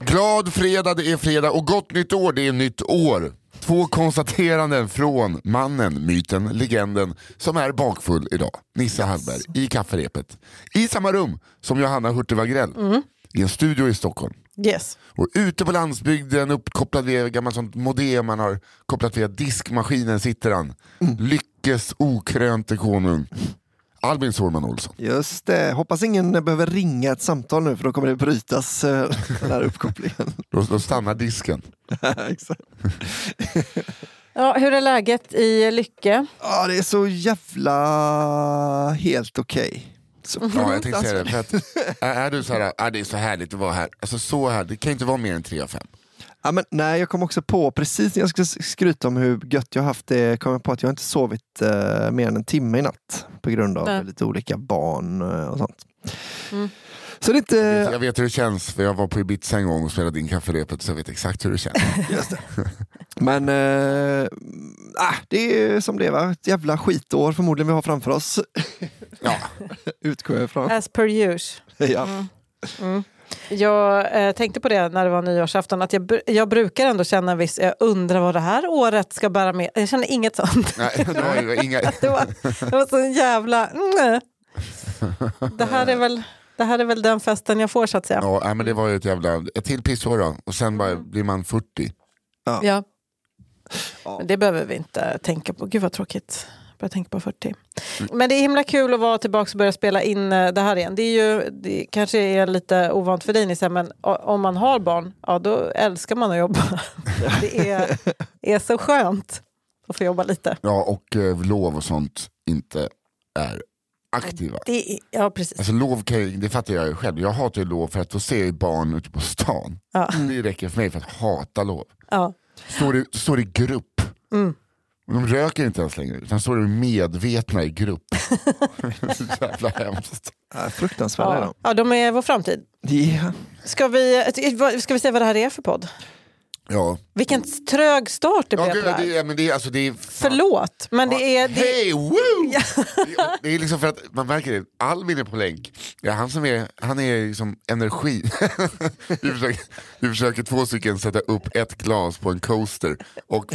Glad fredag, det är fredag och gott nytt år, det är nytt år. Två konstateranden från mannen, myten, legenden som är bakfull idag. Nisse Hallberg i kafferepet. I samma rum som Johanna Hurtig Wagrell. I en studio i Stockholm. Yes. Och ute på landsbygden uppkopplad via gammalt sånt modem man har kopplat via diskmaskinen sitter han. Lyckes okrönte konung. Albin Sårman Olsson. Just det, hoppas ingen behöver ringa ett samtal nu för då kommer det brytas eh, den här uppkopplingen. Då, då stannar disken. Exakt. Ja, hur är läget i Lycke? Ja, det är så jävla helt okej. Så Ja, jag tänkte säga det. För att, är, är du så här, är det är så härligt att vara här. Alltså så här, det kan inte vara mer än 3 av 5. Ja, men, nej, jag kom också på, precis när jag skulle skryta om hur gött jag haft det, kom jag på att jag inte sovit eh, mer än en timme i natt. På grund av Nej. lite olika barn eh, och sånt. Mm. Så det inte... Jag vet hur det känns, för jag var på Ibiza en gång och spelade in kafferepet så jag vet exakt hur det känns. Just det. Men äh, det är som det är va? Ett jävla skitår förmodligen vi har framför oss. Ja, Utgår jag ifrån. As per usual. Ja. Jag eh, tänkte på det när det var nyårsafton, att jag, jag brukar ändå känna en viss, jag undrar vad det här året ska bära med. Jag känner inget sånt. nej, det var inga... Det var, det var så en jävla... Mm. Det, här är väl, det här är väl den festen jag får så att säga. Ja, men det var ju ett jävla... Ett till pissår då, och sen bara blir man 40. Ja. Ja. Men det behöver vi inte tänka på. Gud vad tråkigt. Börja tänka på 40. Men det är himla kul att vara tillbaka och börja spela in eh, det här igen. Det, är ju, det kanske är lite ovant för dig Nisse, men om man har barn, ja då älskar man att jobba. Det är, är så skönt att få jobba lite. Ja, och eh, lov och sånt inte är aktiva. Det ja, precis. Alltså lov kan det fattar jag ju själv. Jag hatar ju lov för att då ser jag barn ute på stan. Ja. Det räcker för mig för att hata lov. Ja. Står i, står i grupp. Mm. De röker inte ens längre, utan står medvetna i grupp. så jävla hemskt. Ja, fruktansvärda är Ja. de. ja, de är vår framtid. Ja. Ska vi, ska vi säga vad det här är för podd? Ja, Vilken trög start det ja blev gud, på det det, men det är, alltså, det är fan- Förlåt, men det är... Det, Hej, woo! det, det är liksom för att man märker det, Albin är på länk. Ja, han, som är, han är liksom energi. vi, försöker, vi försöker två stycken sätta upp ett glas på en coaster. Och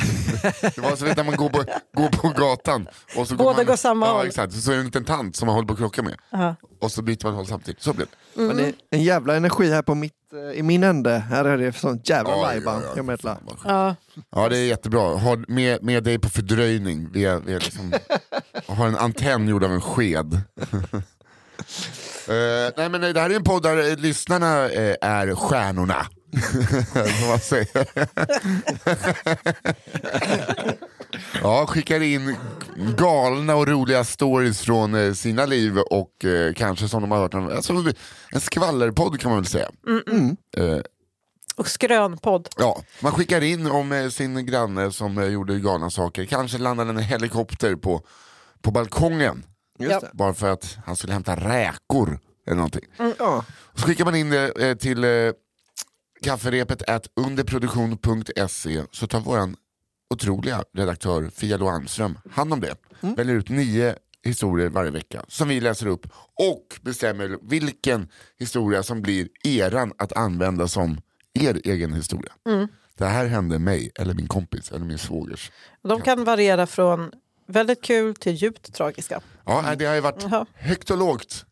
det var så vet, när man går på, går på gatan. Och så Båda man, går samma ja, håll. Exakt, så är det en liten tant som man håller på att krocka med. Ja. Och så byter man håll samtidigt. Så blir det. Men det är en jävla energi här på mitt, i min ände. Här är det sånt jävla Ja, lajban. ja, ja. Jag ja. Ja det är jättebra. Ha med, med dig på fördröjning. Vi är, vi är liksom, har en antenn gjord av en sked. Eh, nej men det här är en podd där eh, lyssnarna eh, är stjärnorna. Som man säger. Ja, skickar in galna och roliga stories från eh, sina liv och eh, kanske som de har hört. Alltså, en skvallerpodd kan man väl säga. Eh, Och skrönpodd. Ja, man skickar in om eh, sin granne som eh, gjorde galna saker. Kanske landade en helikopter på, på balkongen. Just Ja. det. Bara för att han skulle hämta räkor eller någonting. Ja. Och så skickar man in det till kafferepet at underproduktion.se så tar våran otroliga redaktör Fia Lo Almström hand om det. Väljer ut nio historier varje vecka som vi läser upp och bestämmer vilken historia som blir eran att använda som er egen historia. Det här hände mig eller min kompis eller min svågers. De kan variera från väldigt kul till djupt tragiska. Ja, det har ju varit Jaha. högt och lågt.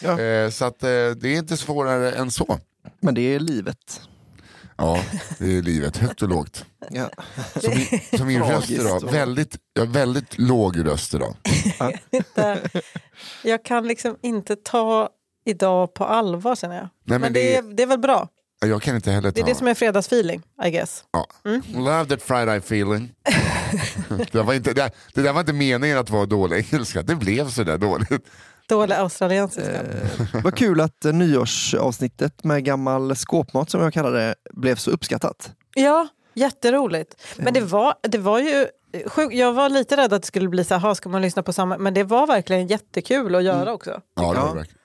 Ja. Eh, så att, eh, det är inte svårare än så. Men det är livet. Ja, det är livet. Högt och lågt. Ja. Som, som min röst idag. Väldigt, jag har väldigt låg röst idag. Inte, jag kan liksom inte ta idag på allvar känner jag. men men det det, är- det är väl bra. Jag kan inte heller ta... Det är det som är fredagsfeeling, I guess. ja. Love that Friday feeling. det, var inte, det, det där var inte meningen att vara dålig engelska. Det blev så där dåligt. Dålig australiensiska. Eh, vad kul att eh, nyårsavsnittet med gammal skåpmat som jag kallar det blev så uppskattat. Ja, jätteroligt. Men det var, det var ju sjukt. Jag var lite rädd att det skulle bli så här, "Ha, ska man lyssna på samma? Men det var verkligen jättekul att göra också. Ja, det var verkligen.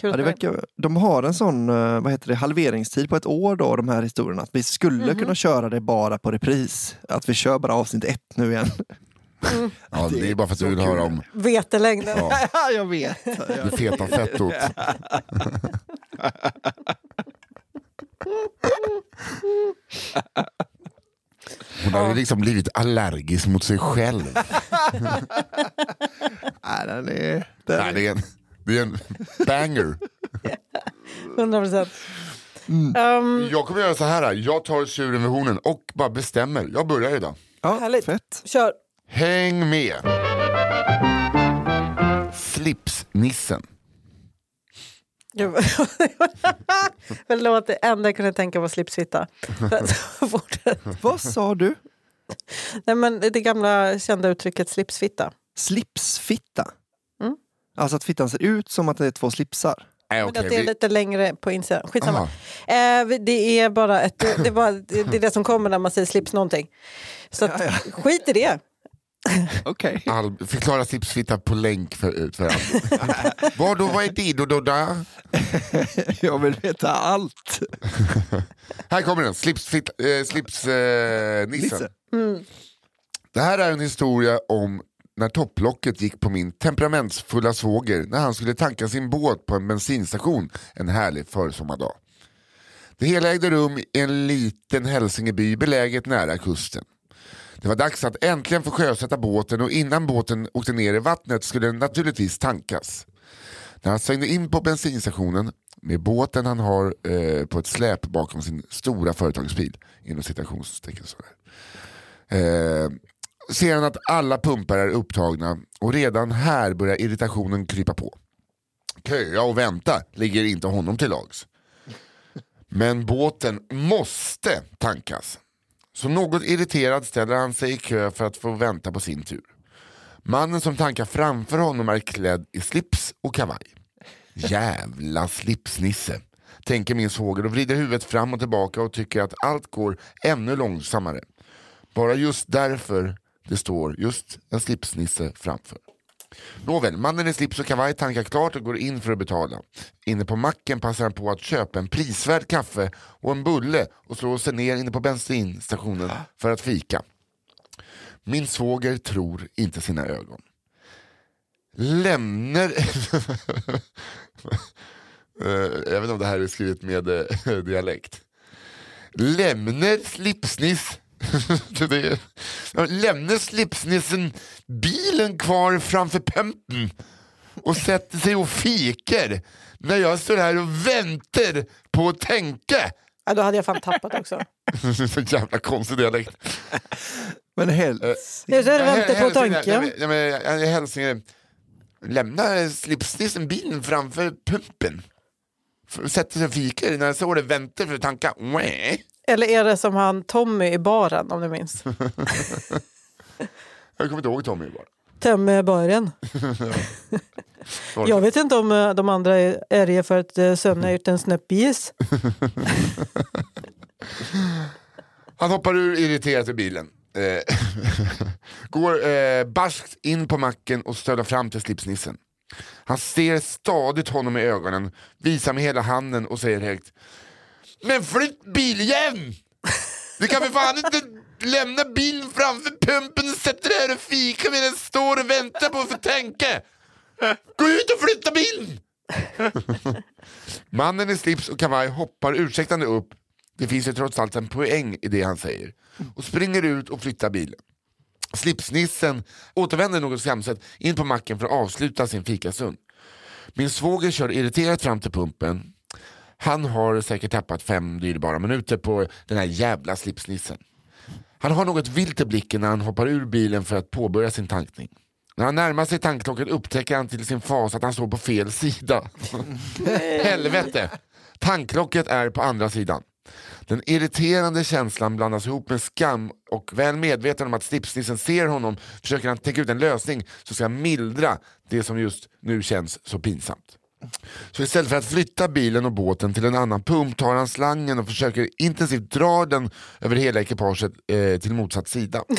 Kul Ja, det verkar, de har en sån eh, vad heter det, halveringstid på ett år då, de här historierna. Att vi skulle Mhm. kunna köra det bara på repris. Att vi kör bara avsnitt ett nu igen. Ja, det är bara för att du vill höra om Vetelängden. Ja. Ja, jag vet. det feta fettot. Hon hade liksom blivit allergisk mot sig själv. Nej, den är, den Nej, det, är en, det är en banger. 100 procent. Mm. Um, Jag kommer göra så här, jag tar tjuren vid hornen och bara bestämmer. Jag börjar idag. ja, Härligt. fett. kör. Häng med! Slipsnissen. Förlåt, det enda jag kunde tänka var slipsfitta. Vad sa du? Nej, men det gamla kända uttrycket slipsfitta. Slipsfitta? Mm. Alltså att fittan ser ut som att det är två slipsar? Nej, Men okej, att det är vi- lite längre på insidan. Skitsamma. Eh, det är bara ett, det, var, det är det som kommer när man säger slips någonting. Så att, skit i det. Okej. All, förklara slipsfitta på länk för, för. Vad då, vad är det då, då, då? Jag vill veta allt. Här kommer den, slipsfitta, eh, slipsnissen. Nisse. Det här är en historia om när topplocket gick på min temperamentsfulla svåger när han skulle tanka sin båt på en bensinstation en härlig försommardag. Det hela ägde rum i en liten hälsingeby beläget nära kusten. Det var dags att äntligen få sjösätta båten och innan båten åkte ner i vattnet skulle den naturligtvis tankas. När han svängde in på bensinstationen med båten han har eh, på ett släp bakom sin stora företagsbil, inom citationstecken sådär. Eh, ser han att alla pumpar är upptagna och redan här börjar irritationen krypa på. Köa och vänta ligger inte honom till lags. Men båten måste tankas. Så något irriterad ställer han sig i kö för att få vänta på sin tur. Mannen som tankar framför honom är klädd i slips och kavaj. Jävla slipsnisse, tänker min svåger och vrider huvudet fram och tillbaka och tycker att allt går ännu långsammare. Bara just därför det står just en slipsnisse framför. Nåväl, mannen i slips och kavaj tankar klart och går in för att betala. Inne på macken passar han på att köpa en prisvärd kaffe och en bulle och slår sig ner inne på bensinstationen för att fika. Min svåger tror inte sina ögon. Lämnar... Även eh, Jag vet inte om det här är skrivet med eh, dialekt. Lämnar slipsniss... Det är- Lämnar slipsnissen bilen kvar framför pumpen och sätter sig och fikar när jag står här och väntar på att tänka. Ja, då hade jag fan tappat också. Så jävla konstig dialekt. Men väntar på Hälsningar- tanken. Nej, men- nej, men, eh, Hälsningar. Lämna slipsnissen bilen framför pumpen. Sätter sig och fikar när jag står och väntar för att tanka. Eller är det som han Tommy i baren om du minns? Jag kommer inte ihåg Tommy bara. Tommy i baren. Jag vet inte om eh, de andra är det för att eh, sömnen har gjort en snäppis. Han hoppar ur irriterat ur bilen. Eh, går eh, barskt in på macken och stöder fram till slipsnissen. Han ser stadigt honom i ögonen, visar med hela handen och säger högt men flytt biljäveln! Du kan för fan inte lämna bilen framför pumpen och sätta dig här och fika medan den står och väntar på att få tänka! Gå ut och flytta bilen! Mannen i slips och kavaj hoppar ursäktande upp, det finns ju trots allt en poäng i det han säger, och springer ut och flyttar bilen. Slipsnissen återvänder något skamset in på macken för att avsluta sin fikastund. Min svåger kör irriterat fram till pumpen. Han har säkert tappat fem dyrbara minuter på den här jävla slipsnissen. Han har något vilt i blicken när han hoppar ur bilen för att påbörja sin tankning. När han närmar sig tanklocket upptäcker han till sin fas att han står på fel sida. Helvete! Tanklocket är på andra sidan. Den irriterande känslan blandas ihop med skam och väl medveten om att slipsnissen ser honom försöker han tänka ut en lösning som ska mildra det som just nu känns så pinsamt. Så istället för att flytta bilen och båten till en annan pump tar han slangen och försöker intensivt dra den över hela ekipaget eh, till motsatt sida.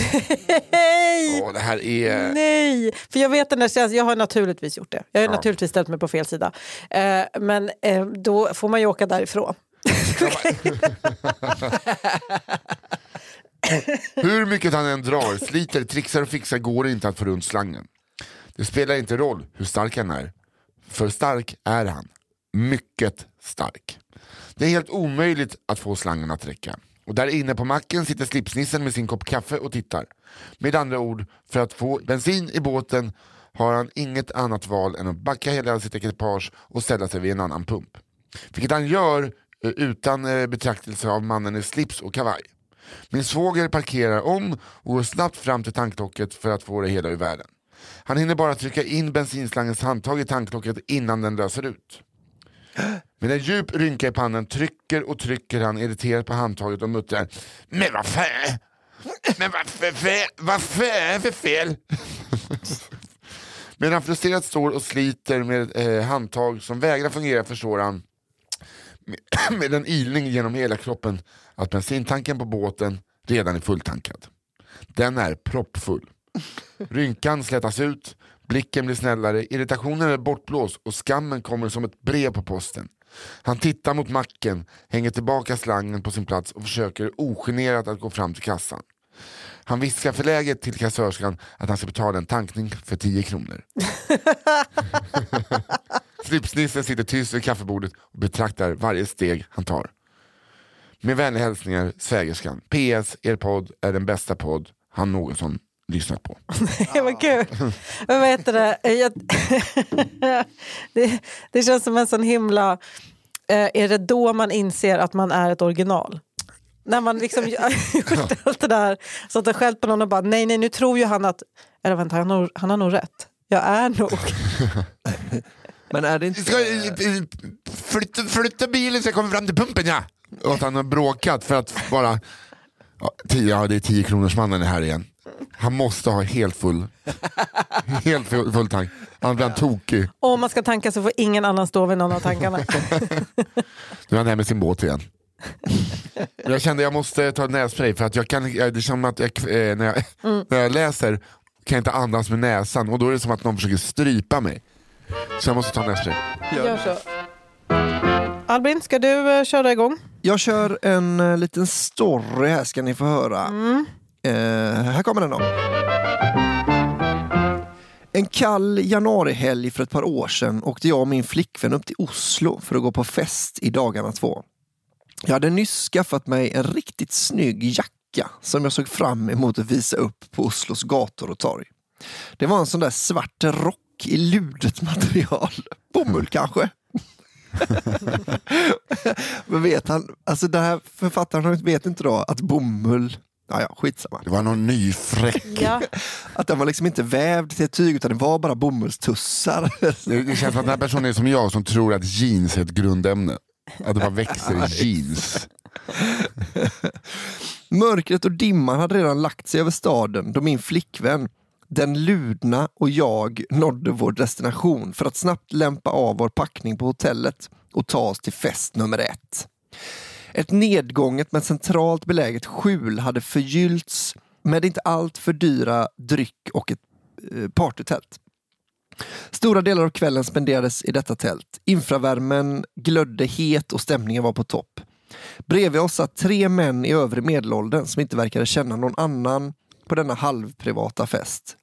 Nej! Åh, det här är... Nej! För jag vet den där känslan, jag har naturligtvis gjort det. Jag har Ja. naturligtvis ställt mig på fel sida. Eh, men eh, då får man ju åka därifrån. Hur mycket han än drar, sliter, trixar och fixar går det inte att få runt slangen. Det spelar inte roll hur stark han är. För stark är han. Mycket stark. Det är helt omöjligt att få slangen att räcka. Och där inne på macken sitter slipsnissen med sin kopp kaffe och tittar. Med andra ord, för att få bensin i båten har han inget annat val än att backa hela sitt ekipage och ställa sig vid en annan pump. Vilket han gör eh, utan eh, betraktelse av mannen i slips och kavaj. Min svåger parkerar om och går snabbt fram till tanklocket för att få det hela ur världen. Han hinner bara trycka in bensinslangens handtag i tanklocket innan den löser ut. Med en djup rynka i pannan trycker och trycker han irriterat på handtaget och muttrar Men vad fan! Men vad för fel? Vad fan för fel? Medan han frustrerat står och sliter med eh, handtag som vägrar fungera förstår han med en ilning genom hela kroppen att bensintanken på båten redan är fulltankad. Den är proppfull. Rynkan slätas ut, blicken blir snällare, irritationen är bortblåst och skammen kommer som ett brev på posten. Han tittar mot macken, hänger tillbaka slangen på sin plats och försöker ogenerat att gå fram till kassan. Han viskar förläget till kassörskan att han ska betala en tankning för 10 kronor. Slipsnissen sitter tyst vid kaffebordet och betraktar varje steg han tar. Med vänliga hälsningar svägerskan. PS, er podd är den bästa podd han någonsin lyssnat på. Det var kul. Men vad heter det? Jag, det? Det känns som en sån himla... Eh, är det då man inser att man är ett original? När man liksom gjort allt det där, så att det skällt på någon och bara nej, nej, nu tror ju han att... Eller vänta, han har, han har nog rätt. Jag är nog... Men är det inte... Ska, flytta, flytta bilen så jag kommer fram till pumpen ja! Och att han har bråkat för att bara... Ja, tio, ja det är 10 kronors mannen här igen. Han måste ha helt full. Helt full, full tank. Han blir tokig. Och om man ska tanka så får ingen annan stå vid någon av tankarna. Nu är han här med sin båt igen. Jag kände jag måste ta nässpray för att jag kan, det som att jag, eh, när, jag, när jag läser kan jag inte andas med näsan och då är det som att någon försöker strypa mig. Så jag måste ta nässpray. Gör så. Albin, ska du eh, köra igång? Jag kör en eh, liten story här ska ni få höra. Eh, här kommer den då. En kall januarihelg för ett par år sedan åkte jag och min flickvän upp till Oslo för att gå på fest i dagarna två. Jag hade nyss skaffat mig en riktigt snygg jacka som jag såg fram emot att visa upp på Oslos gator och torg. Det var en sån där svart rock i ludet material. Bomull kanske? Men vet han, alltså den här författaren vet inte då att bomull, ja ja skitsamma, Det var någon ny fräck. Ja. att den var liksom inte vävd till ett tyg utan det var bara bomullstussar. Det, det känns som att den här personen är som jag som tror att jeans är ett grundämne. Att det bara växer i jeans. Mörkret och dimman hade redan lagt sig över staden då min flickvän, den ludna och jag nådde vår destination för att snabbt lämpa av vår packning på hotellet och ta oss till fest nummer ett. Ett nedgånget men centralt beläget skjul hade förgyllts med inte allt för dyra dryck och ett eh, partytält. Stora delar av kvällen spenderades i detta tält. Infravärmen glödde het och stämningen var på topp. Bredvid oss satt tre män i övre medelåldern som inte verkade känna någon annan på denna halvprivata fest.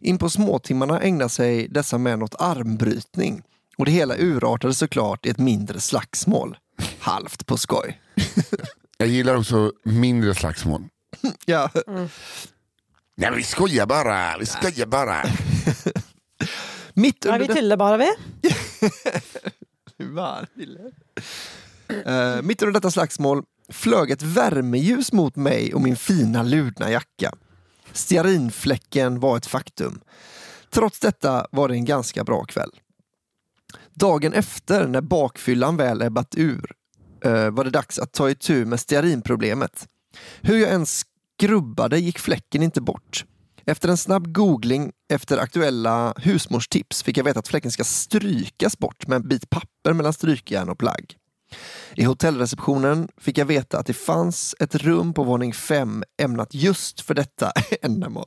In på småtimmarna ägnade sig dessa män åt armbrytning och det hela urartade såklart i ett mindre slagsmål. Halvt på skoj. Jag gillar också mindre slagsmål. Ja. Nej men vi skojar bara, vi skojar bara. Mitt Ja, under vi tillade bara vi. Eh, mitt under detta slagsmål flög ett värmeljus mot mig och min fina ludna jacka. Stearinfläcken var ett faktum. Trots detta var det en ganska bra kväll. Dagen efter, när bakfyllan väl ebbat ur, eh, var det dags att ta itu med stearinproblemet. Hur jag än skrubbade gick fläcken inte bort. Efter en snabb googling efter aktuella husmorstips fick jag veta att fläcken ska strykas bort med en bit papper mellan strykjärn och plagg. I hotellreceptionen fick jag veta att det fanns ett rum på våning fem ämnat just för detta ändamål.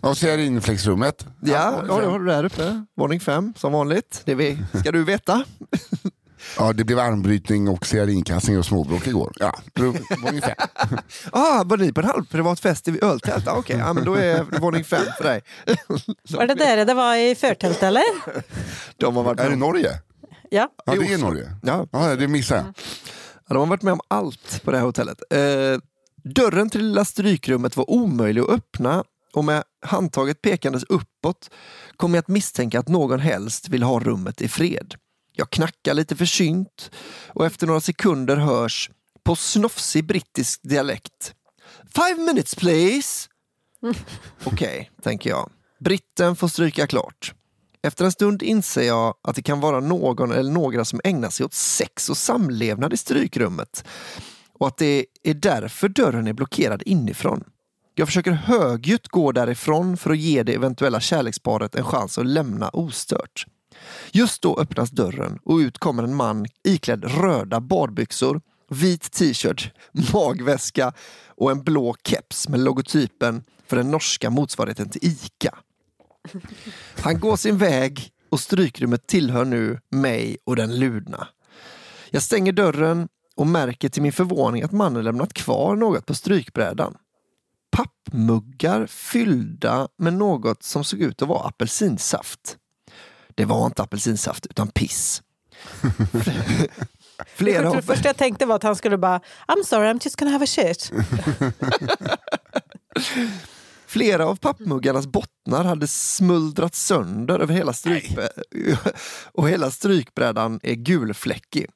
Och stearinfläcksrummet. Ja, ja, det har du där uppe. Våning fem, som vanligt. Det ska du veta. Ja, det blev armbrytning och stearinkastning och småbråk igår. Ja, fem. Ah, var ni på en halvprivat fest i öltält? Ah, Okej, okay. ja, men då är våning fem för dig. Var det där det var i förtält eller? De har varit Är det Norge? Ja. Ja, det är Norge. Ja. Ja, det missade jag. Ja, de har varit med om allt på det här hotellet. Eh, dörren till det lilla strykrummet var omöjlig att öppna och med handtaget pekandes uppåt kom jag att misstänka att någon helst vill ha rummet i fred. Jag knackar lite försynt och efter några sekunder hörs på snofsig brittisk dialekt Five minutes please! Okej, okay, tänker jag. Britten får stryka klart. Efter en stund inser jag att det kan vara någon eller några som ägnar sig åt sex och samlevnad i strykrummet och att det är därför dörren är blockerad inifrån. Jag försöker högljutt gå därifrån för att ge det eventuella kärleksparet en chans att lämna ostört. Just då öppnas dörren och ut kommer en man iklädd röda badbyxor, vit t-shirt, magväska och en blå keps med logotypen för den norska motsvarigheten till ICA. Han går sin väg och strykrummet tillhör nu mig och den ludna. Jag stänger dörren och märker till min förvåning att mannen lämnat kvar något på strykbrädan. Pappmuggar fyllda med något som såg ut att vara apelsinsaft. Det var inte apelsinsaft utan piss. Flera det första jag tänkte var att han skulle bara I'm sorry, I'm just gonna have a shit. Flera av pappmuggarnas bottnar hade smuldrat sönder över hela strykbrädan och hela strykbrädan är gulfläckig.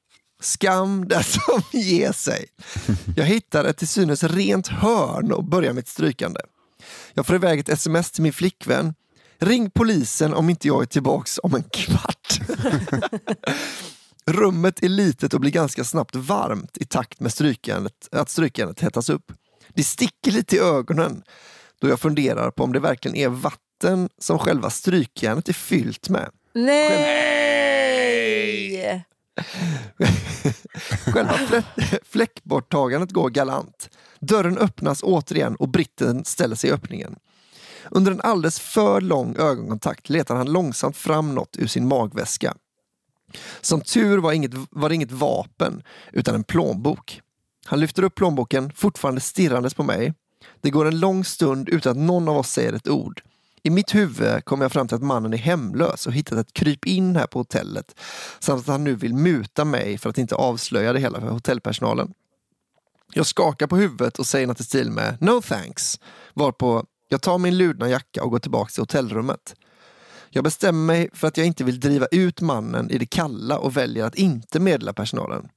Skam den som ger sig. Jag hittar ett till synes rent hörn och börjar mitt strykande. Jag får iväg ett sms till min flickvän. Ring polisen om inte jag är tillbaks om en kvart. Rummet är litet och blir ganska snabbt varmt i takt med strykandet, att strykandet hettas upp. Det sticker lite i ögonen då jag funderar på om det verkligen är vatten som själva strykjärnet är fyllt med. Nej! Själva fläckborttagandet går galant. Dörren öppnas återigen och britten ställer sig i öppningen. Under en alldeles för lång ögonkontakt letar han långsamt fram något ur sin magväska. Som tur var, inget, var det inget vapen, utan en plånbok. Han lyfter upp plånboken, fortfarande stirrandes på mig. Det går en lång stund utan att någon av oss säger ett ord. I mitt huvud kommer jag fram till att mannen är hemlös och hittat ett kryp in här på hotellet samt att han nu vill muta mig för att inte avslöja det hela för hotellpersonalen. Jag skakar på huvudet och säger något i stil med No thanks, varpå jag tar min ludna jacka och går tillbaka till hotellrummet. Jag bestämmer mig för att jag inte vill driva ut mannen i det kalla och väljer att inte meddela personalen.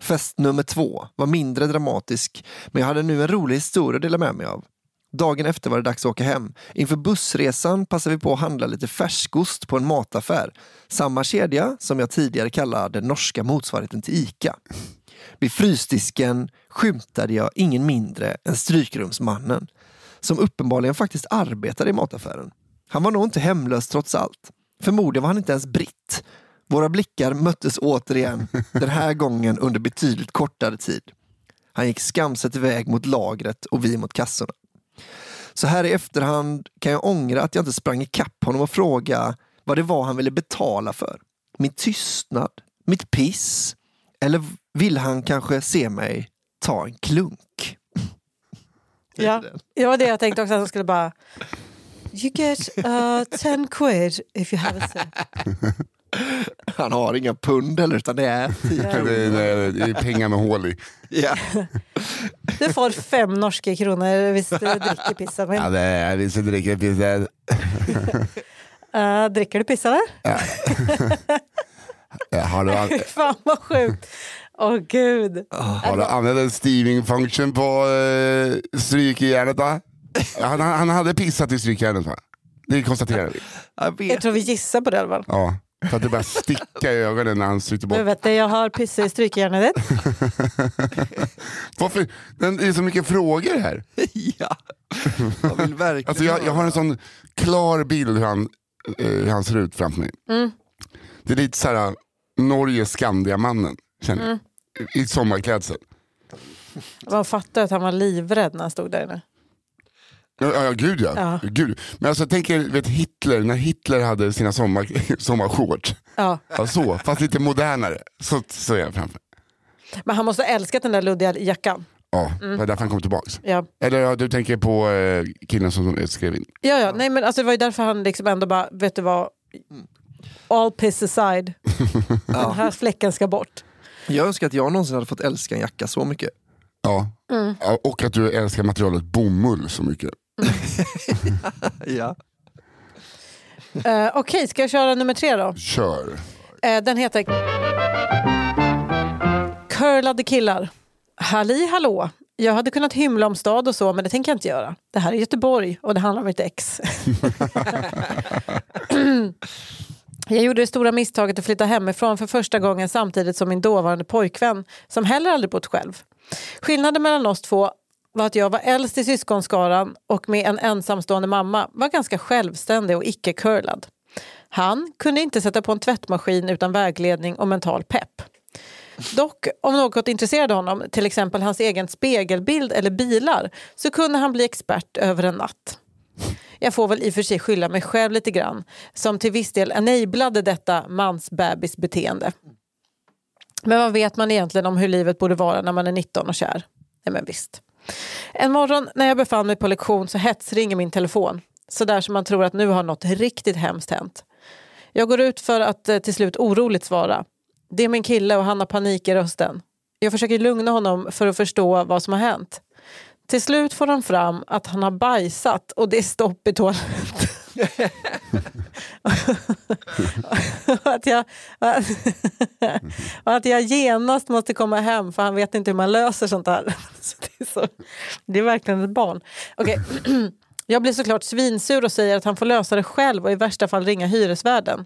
Fest nummer två var mindre dramatisk, men jag hade nu en rolig historia att dela med mig av. Dagen efter var det dags att åka hem. Inför bussresan passade vi på att handla lite färskost på en mataffär. Samma kedja som jag tidigare kallade den norska motsvarigheten till ICA. Vid frysdisken skymtade jag ingen mindre än strykrumsmannen som uppenbarligen faktiskt arbetade i mataffären. Han var nog inte hemlös trots allt. Förmodligen var han inte ens britt. Våra blickar möttes återigen, den här gången under betydligt kortare tid. Han gick skamset iväg mot lagret och vi mot kassorna. Så här i efterhand kan jag ångra att jag inte sprang ikapp honom och fråga vad det var han ville betala för. Min tystnad? Mitt piss? Eller vill han kanske se mig ta en klunk? Ja, det var det jag tänkte också, att han skulle bara You get uh, 10 quid if you have a sip. Han har inga pund eller utan det är 10 Det är, det är pengar med hål i. Ja. Du får fem norska kronor hvis du dricker pissen min. Ja, det är hvis du dricker pissen. Uh, dricker du piss eller? Ja. Ja, har, du, an- Fan vad sjukt. Åh gud. har du använt en steaming function på uh, strykjärnet? Va? Han, han hade pissat i strykjärnet va? Det konstaterar vi. Jag Jag tror vi gissar på det i alla fall. Ja. För att det börjar sticka i ögonen när han stryker Du bort. vet det, jag har pisse i strykjärnet. Varför? Det är så mycket frågor här. ja. Jag vill verkligen Alltså jag, jag har en sån klar bild hur han, eh, hur han ser ut framför mig. Mm. Det är lite såhär Norge Skandiamannen, känner jag. Mm. I sommarklädsel. Man fattar att han var livrädd när han stod där inne. Ja, ja, gud ja. Ja. Gud. Men alltså, jag tänker vet, Hitler, när Hitler hade sina sommar, sommarshorts. Ja. Ja, så, fast lite modernare. Så, så är jag framför. Men han måste ha älskat den där luddiga jackan. Ja, Mm. det var därför han kom tillbaks. Ja. Eller ja, du tänker på eh, killen som skrev in. Ja, ja. Nej, men alltså, det var ju därför han liksom ändå bara, vet du vad, all piss aside, den här fläcken ska bort. Jag önskar att jag någonsin hade fått älska en jacka så mycket. Ja. Mm. Och att du älskar materialet bomull så mycket. Ja. Uh, Okej, ska jag köra nummer tre då? Kör. Eh, den heter Curlade killar. Halli hallå. Jag hade kunnat hymla om stad och så, men det tänker jag inte göra. Det här är Göteborg och det handlar om mitt ex. jag gjorde det stora misstaget att flytta hemifrån för första gången samtidigt som min dåvarande pojkvän, som heller aldrig bott själv. Skillnaden mellan oss två var att jag var äldst i syskonskaran och med en ensamstående mamma var ganska självständig och icke-curlad. Han kunde inte sätta på en tvättmaskin utan vägledning och mental pepp. Dock, om något intresserade honom, till exempel hans egen spegelbild eller bilar, så kunde han bli expert över en natt. Jag får väl i och för sig skylla mig själv lite grann, som till viss del enablade detta mansbebisbeteende. Men vad vet man egentligen om hur livet borde vara när man är 19 och kär? Nej men visst. En morgon när jag befann mig på lektion så hetsringer min telefon. Så där som man tror att nu har något riktigt hemskt hänt. Jag går ut för att eh, till slut oroligt svara. Det är min kille och han har panik i rösten. Jag försöker lugna honom för att förstå vad som har hänt. Till slut får han fram att han har bajsat och det är stopp i toaletten. och, att jag, att, att jag genast måste komma hem för han vet inte hur man löser sånt här. Så det, är så, det är verkligen ett barn. Okay. Jag blir såklart svinsur och säger att han får lösa det själv och i värsta fall ringa hyresvärden.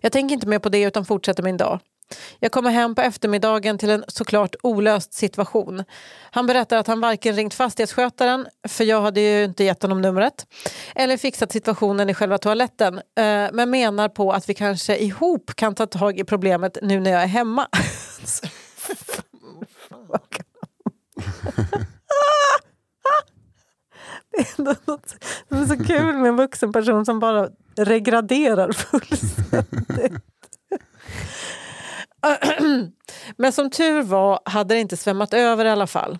Jag tänker inte mer på det utan fortsätter min dag. Jag kommer hem på eftermiddagen till en såklart olöst situation. Han berättar att han varken ringt fastighetsskötaren, för jag hade ju inte gett honom numret, eller fixat situationen i själva toaletten, eh, men menar på att vi kanske ihop kan ta tag i problemet nu när jag är hemma. Det är ändå något som är så kul med en vuxen person som bara regraderar fullständigt. Men som tur var hade det inte svämmat över i alla fall.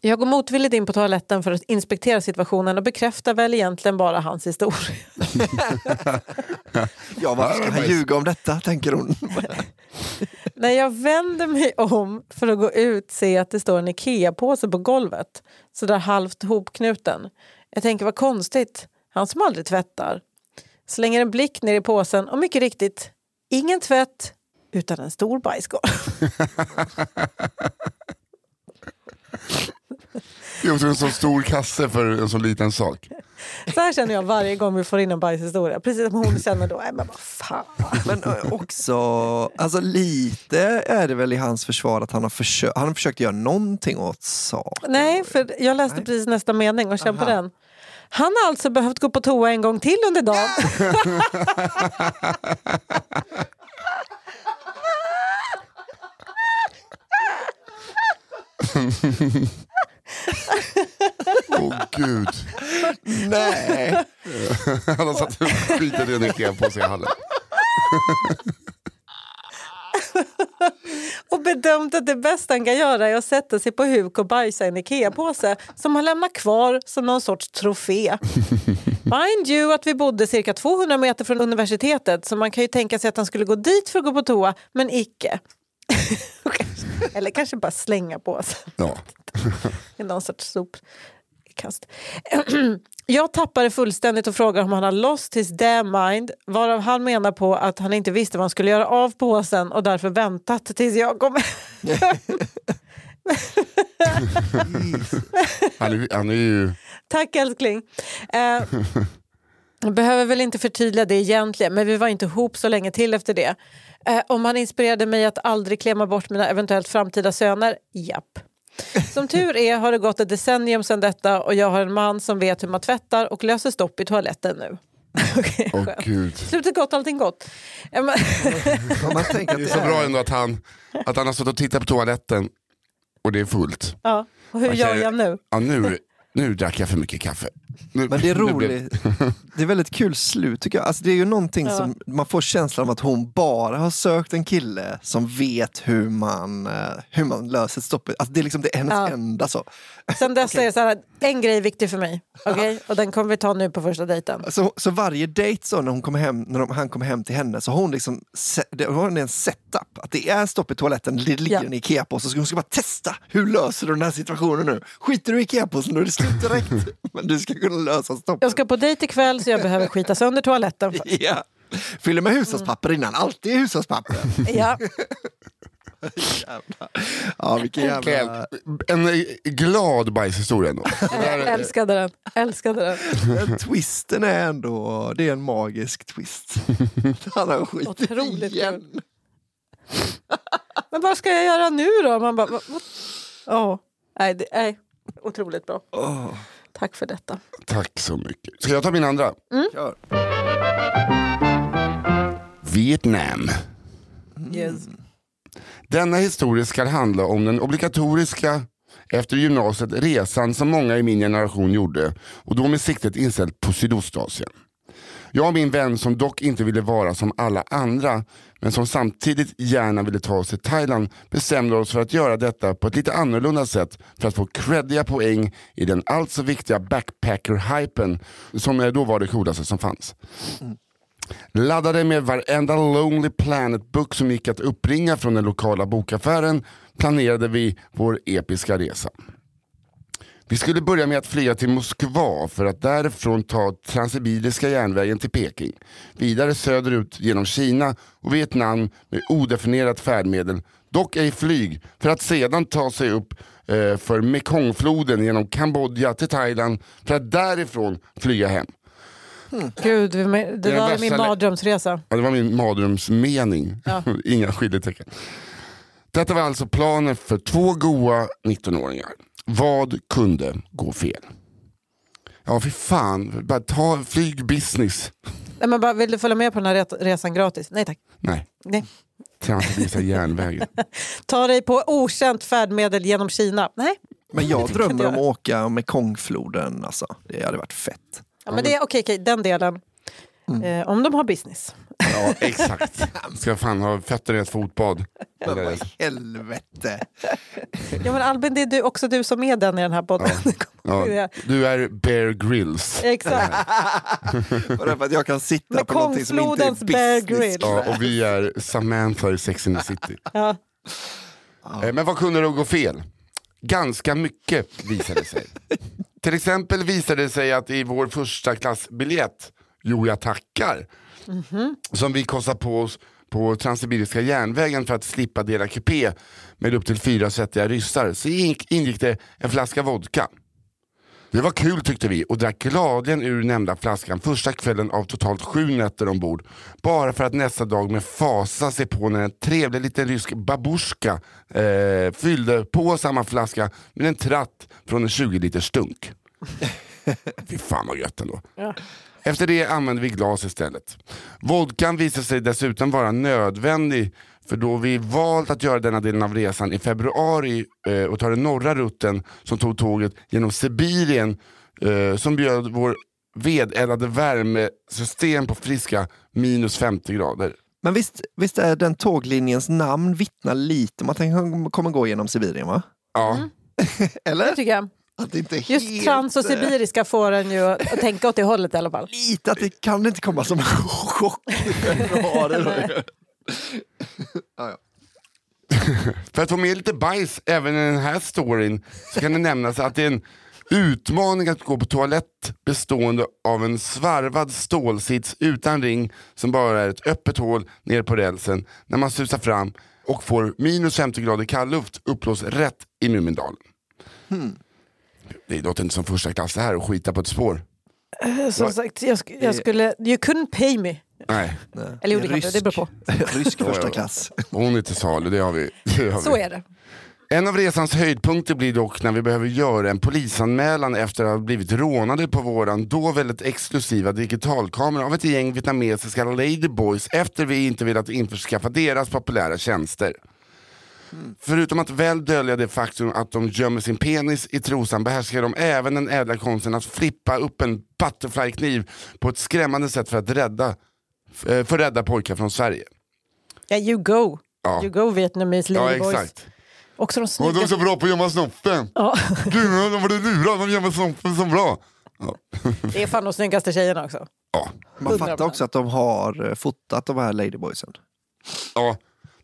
Jag går motvilligt in på toaletten för att inspektera situationen och bekräftar väl egentligen bara hans historia. Ja, varför ska han ljuga om detta, tänker hon. När jag vänder mig om för att gå ut ser jag att det står en Ikea-påse på golvet. Så där halvt hopknuten. Jag tänker vad konstigt, han som aldrig tvättar. Slänger en blick ner i påsen och mycket riktigt, ingen tvätt utan en stor bajskorv. Det är också en så stor kasse för en så liten sak. Så här känner jag varje gång vi får in en bajshistoria. Precis som hon känner då. Nej, men vad fan. Men också, alltså lite är det väl i hans försvar att han har, försö- han har försökt göra någonting åt saken. Nej, för jag läste Nej. precis nästa mening och kände på den. Han har alltså behövt gå på toa en gång till under dagen. Åh gud. Nej. Han har satt skiten i en Ikea-påse i hallen. och bedömt att det bästa han kan göra är att sätta sig på huk och bajsa i en Ikea-påse som han lämnar kvar som någon sorts trofé. Mind you att vi bodde cirka 200 meter från universitetet så man kan ju tänka sig att han skulle gå dit för att gå på toa, men icke. Eller kanske bara slänga på sig Ja. i någon sorts sopkast. Jag tappar det fullständigt och frågar om han har lost his damn mind varav han menar på att han inte visste vad han skulle göra av påsen och därför väntat tills jag kom Han, är, han är ju... Tack älskling. Eh, behöver väl inte förtydliga det egentligen, men vi var inte ihop så länge till efter det. Eh, om han inspirerade mig att aldrig klämma bort mina eventuellt framtida söner? Japp. Som tur är har det gått ett decennium sedan detta och jag har en man som vet hur man tvättar och löser stopp i toaletten nu. Skönt. gud. Slutet gott, allting gott. Om man tänker Det är så bra ändå att han, att han har stått och tittat på toaletten och det är fullt. ja. Och hur Man gör känner- jag nu? Ja, nu, nu drack jag för mycket kaffe. Nu, Men det är nu blev- roligt. Det är väldigt kul slut tycker jag. Alltså, det är ju någonting Ja. som man får känslan av att hon bara har sökt en kille som vet hur man, eh, hur man löser stoppet. Alltså, det är liksom det är hennes Ja. enda så. Sen dess är det så här, en grej är viktig för mig. okej? Och den kommer vi ta nu på första dejten. Så, så varje dejt så när, hon kommer hem, när de, han kommer hem till henne så har hon liksom hon en setup. Att det är stopp i toaletten, det ligger Ja. en Ikea-påse. Så hon ska bara testa, hur löser du den här situationen nu? Skiter du i Ikea-påsen är det slut direkt. Men du ska kunna lösa stoppet. Jag ska på dejt ikväll så jag behöver skita sönder toaletten först. Ja. Fyller med hushållspapper innan, alltid hushållspapper. Ja. Ja, vilken jävla... En eh, glad bajshistoria ändå. Jag älskade den. Älskade den. Twisten är ändå, det är en magisk twist. Han har skitit Otroligt igen. Men vad ska jag göra nu då? Man bara, vad- vad- Ja, nej, det, nej, otroligt bra. Åh, Tack för detta. Tack så mycket. Ska jag ta min andra? kör. Vietnam. Yes. Denna historia ska handla om den obligatoriska efter gymnasiet resan som många i min generation gjorde och då med siktet inställt på Sydostasien. Jag och min vän som dock inte ville vara som alla andra men som samtidigt gärna ville ta oss till Thailand bestämde oss för att göra detta på ett lite annorlunda sätt för att få creddiga poäng i den allt så viktiga backpacker-hypen som då var det coolaste som fanns. Laddade med varenda Lonely Planet-bok som gick att uppringa från den lokala bokaffären planerade vi vår episka resa. Vi skulle börja med att flyga till Moskva för att därifrån ta Transsibiriska järnvägen till Peking. Vidare söderut genom Kina och Vietnam med odefinierat färdmedel, dock ej flyg, för att sedan ta sig upp eh, för Mekongfloden genom Kambodja till Thailand för att därifrån flyga hem. Gud, det Det värsta min mardrömsresa. Ja, det var min mardrömsmening. Ja. Inga skiljetecken. Detta var alltså planen för två goa 19-åringar. Vad kunde gå fel? Ja, för fan. Bara ta flygbusiness. Nej, men bara, vill du följa med på den här resan gratis? Nej tack. Nej, Nej. Transsibiriska järnvägen. Ta dig på okänt färdmedel genom Kina? Nej. Men jag drömmer om att åka med Kongfloden. Alltså. Det hade varit fett. Ja, men det är okej, okej, den delen. Mm. Eh, om de har business. Ja, exakt. Ska fan ha fötterna i ett fotbad. Det där är- Helvete! Ja, men Albin, det är du, också du som är den i den här podden. Ja, du är Bear Grylls. Exakt. Bara för att jag kan sitta Med på någonting som inte är Bear business. Grylls. Ja, och vi är Samantha i Sex and the City. Ja. Eh, Men vad kunde då gå fel? Ganska mycket visade sig. Till exempel visade det sig att i vår första klassbiljett, Jo jag tackar, som vi kostade på oss på Transsibiriska järnvägen för att slippa dela kupé med upp till fyra svettiga ryssar, så ingick, det en flaska vodka. Det var kul tyckte vi och drack gladeligen ur nämnda flaskan första kvällen av totalt sju nätter ombord. Bara för att nästa dag med fasa se på när en trevlig liten rysk babushka eh, fyllde på samma flaska med en tratt från en 20 liters stunk. Fy fan vad gött ändå. Ja. Efter det använde vi glas istället. Vodkan visade sig dessutom vara nödvändig för då vi valt att göra denna delen av resan i februari eh, och ta den norra rutten som tog tåget genom Sibirien eh, som bjöd vår vedeldade värmesystem på friska minus 50 grader. Men visst, visst är den tåglinjens namn vittnar lite om att den kommer gå genom Sibirien va? Ja, Eller? Det tycker jag. Att det inte är Just helt, trans och sibiriska får en ju att tänka åt det hållet i alla fall. Lite att det kan inte komma som en chock i februari. ja. För att få med lite bajs även i den här storyn så kan det nämnas att det är en utmaning att gå på toalett bestående av en svarvad stålsits utan ring som bara är ett öppet hål ner på rälsen när man susar fram och får minus 50 grader kallluft uppblåst rätt i Mumindalen. Det låter inte som första klass det här att skita på ett spår. Eh, Som Vad- sagt, jag, sk- jag skulle... You couldn't pay me. Nej, Nej. Eller jo, det kanske, det beror på. Rysk första klass. hon är till salu, det har vi. Det har Så vi. är det. En av resans höjdpunkter blir dock när vi behöver göra en polisanmälan efter att ha blivit rånade på våran då väldigt exklusiva digitalkamera av ett gäng vietnamesiska ladyboys efter vi inte velat införskaffa deras populära tjänster. Förutom att väl dölja det faktum att de gömmer sin penis i trosan behärskar de även den ädla konsten att flippa upp en butterflykniv på ett skrämmande sätt för att rädda, eh, för att rädda pojkar från Sverige. Ja, you go. Ja. You go Vietnamese Ja ladyboys. exakt. Också de Och de är snygga. så bra på att gömma snoppen. Ja, Gud, de var det lurade, de gömmer snoppen så bra. Ja. det är fan de snyggaste tjejerna också. Ja. Man fattar också att de har eh, fotat de här ladyboysen. Ja,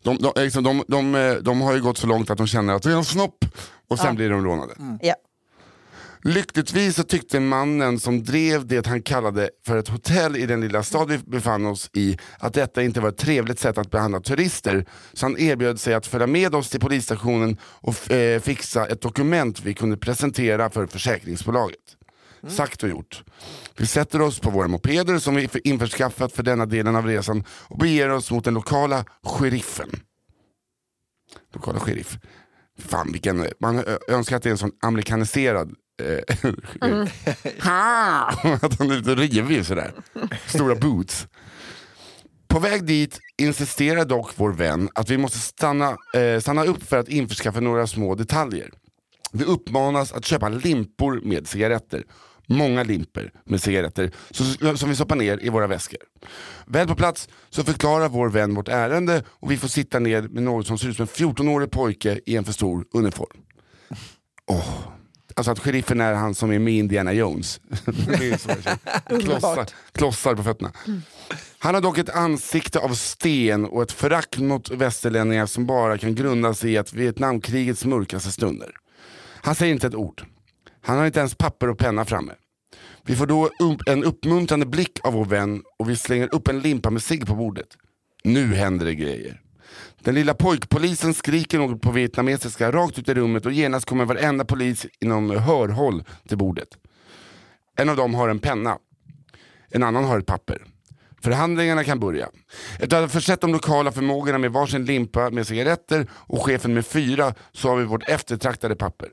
de, de, liksom, de, de, eh, de har ju gått så långt att de känner att det är en snopp och sen Ja. blir de rånade. Ja. Lyckligtvis så tyckte mannen som drev det han kallade för ett hotell i den lilla stad vi befann oss i att detta inte var ett trevligt sätt att behandla turister. Så han erbjöd sig att följa med oss till polisstationen och eh, fixa ett dokument vi kunde presentera för försäkringsbolaget. Sagt och gjort. Vi sätter oss på våra mopeder som vi införskaffat för denna delen av resan och beger oss mot den lokala sheriffen. Lokala sheriff. Fan vilken, man önskar att det är en sån amerikaniserad eh, ha! Att han är lite rivig sådär. Stora boots. På väg dit insisterar dock vår vän att vi måste stanna, eh, stanna upp för att införskaffa några små detaljer. Vi uppmanas att köpa limpor med cigaretter. Många limper med cigaretter som vi stoppar ner i våra väskor. Väl på plats så förklarar vår vän vårt ärende och vi får sitta ner med något som ser ut som en 14-årig pojke i en för stor uniform. Åh. Alltså att sheriffen är han som är med Indiana Jones. Klossar, klossar på fötterna. Han har dock ett ansikte av sten och ett förakt mot västerlänningar som bara kan grunda sig i att Vietnamkrigets mörkaste stunder. Han säger inte ett ord. Han har inte ens papper och penna framme. Vi får då upp en uppmuntrande blick av vår vän och vi slänger upp en limpa med cigg på bordet. Nu händer det grejer. Den lilla pojkpolisen skriker något på vietnamesiska rakt ut i rummet och genast kommer varenda polis inom hörhåll till bordet. En av dem har en penna. En annan har ett papper. Förhandlingarna kan börja. Efter att ha försett de lokala förmågorna med varsin limpa med cigaretter och chefen med fyra så har vi vårt eftertraktade papper.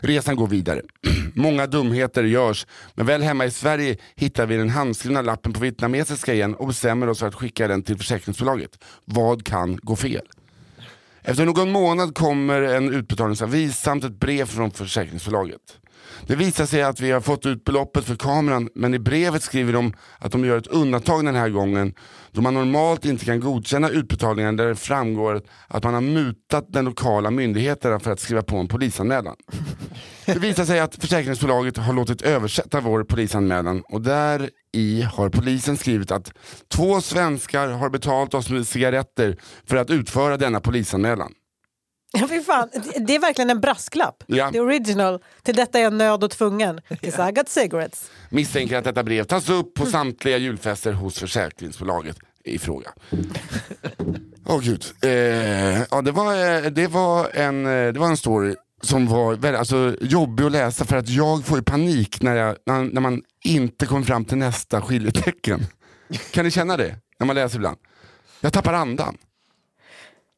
Resan går vidare. Många dumheter görs, men väl hemma i Sverige hittar vi den handskrivna lappen på vietnamesiska igen och bestämmer oss för att skicka den till försäkringsbolaget. Vad kan gå fel? Efter någon månad kommer en utbetalningsavis samt ett brev från försäkringsbolaget. Det visar sig att vi har fått ut beloppet för kameran men i brevet skriver de att de gör ett undantag den här gången då man normalt inte kan godkänna utbetalningen där det framgår att man har mutat den lokala myndigheten för att skriva på en polisanmälan. Det visar sig att försäkringsbolaget har låtit översätta vår polisanmälan och där i har polisen skrivit att två svenskar har betalt oss med cigaretter för att utföra denna polisanmälan. Ja, fy fan. Det- är verkligen en brasklapp. Ja. The original. Till detta är jag nöd och tvungen. 'Cause I got cigarettes. Misstänker att detta brev tas upp på samtliga julfester hos försäkringsbolaget i fråga. Åh gud. Eh, ja, det, var, eh, det, var en, eh, det var en story som var väldigt, alltså, jobbig att läsa för att jag får ju panik när, jag, när, när man inte kommer fram till nästa skiljetecken. Kan ni känna det? När man läser ibland. Jag tappar andan.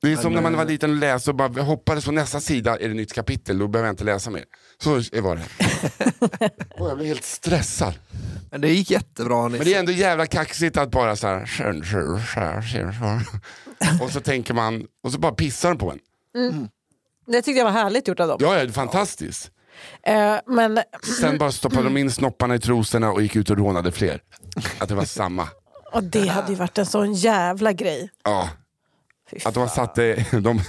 Det är som när man var liten och läste och bara hoppades på nästa sida är det nytt kapitel, då behöver jag inte läsa mer. Så var det. Åh, jag blev helt stressad. Men det gick jättebra. Nisse. Men det är ändå jävla kaxigt att bara så här, och så tänker man, och så bara pissar de på en. Det tyckte jag var härligt gjort av dem. Ja, ja, det är fantastiskt. Eh, men Sen bara stoppade de in snopparna i trosorna och gick ut och rånade fler. Att det var samma. och det hade ju varit en sån jävla grej. Ja, att de har satt det, de, de,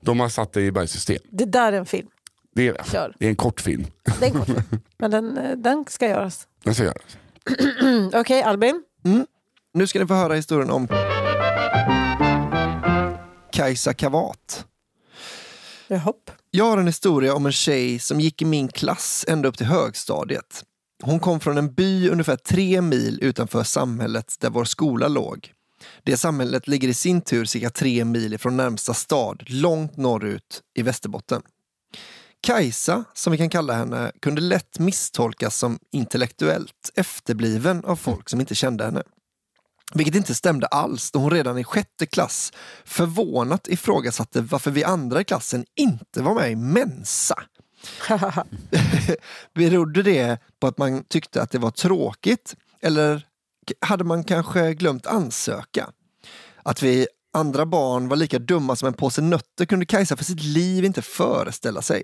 de har satt det i bara system. Det där är en film. Det är, Kör. det är en kort film. Det är en kort film. Men den, eh, den ska göras. Den ska göras. Mm, Okej, Albin. Nu ska ni få höra historien om Kajsa Kavat. Hopp. Jag har en historia om en tjej som gick i min klass ända upp till högstadiet. Hon kom från en by ungefär tre mil utanför samhället där vår skola låg. Det samhället ligger i sin tur cirka tre mil ifrån närmsta stad, långt norrut i Västerbotten. Kajsa, som vi kan kalla henne, kunde lätt misstolkas som intellektuellt efterbliven av folk som inte kände henne. Vilket inte stämde alls då hon redan i sjätte klass förvånat ifrågasatte varför vi andra i klassen inte var med i Mensa. Berodde det på att man tyckte att det var tråkigt eller hade man kanske glömt ansöka? Att vi andra barn var lika dumma som en påse nötter kunde Kajsa för sitt liv inte föreställa sig.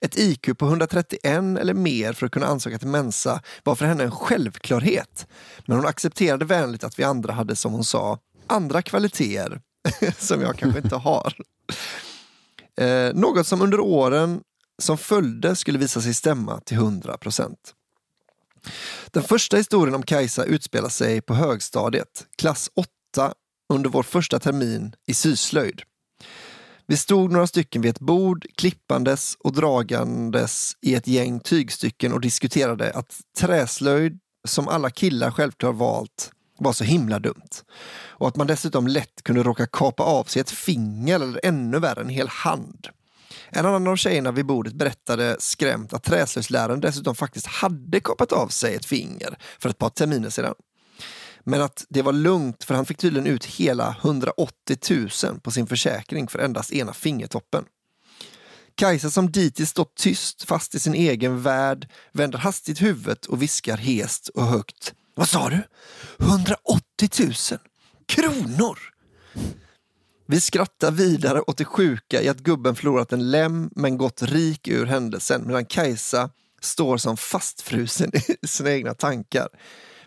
Ett IQ på 131 eller mer för att kunna ansöka till Mensa var för henne en självklarhet. Men hon accepterade vänligt att vi andra hade, som hon sa, andra kvaliteter som jag kanske inte har. Eh, något som under åren som följde skulle visa sig stämma till 100 procent. Den första historien om Kajsa utspelar sig på högstadiet, klass 8, under vår första termin i syslöjd. Vi stod några stycken vid ett bord, klippandes och dragandes i ett gäng tygstycken och diskuterade att träslöjd, som alla killar självklart valt, var så himla dumt. Och att man dessutom lätt kunde råka kapa av sig ett finger eller ännu värre en hel hand. En annan av tjejerna vid bordet berättade skrämt att träslöjdsläraren dessutom faktiskt hade kapat av sig ett finger för ett par terminer sedan. Men att det var lugnt för han fick tydligen ut hela 180 000 på sin försäkring för endast ena fingertoppen. Kajsa som dittills stått tyst fast i sin egen värld vänder hastigt huvudet och viskar hest och högt. Vad sa du? 180 000 kronor! Vi skrattar vidare åt det sjuka i att gubben förlorat en lem men gått rik ur händelsen medan Kajsa står som fastfrusen i sina egna tankar.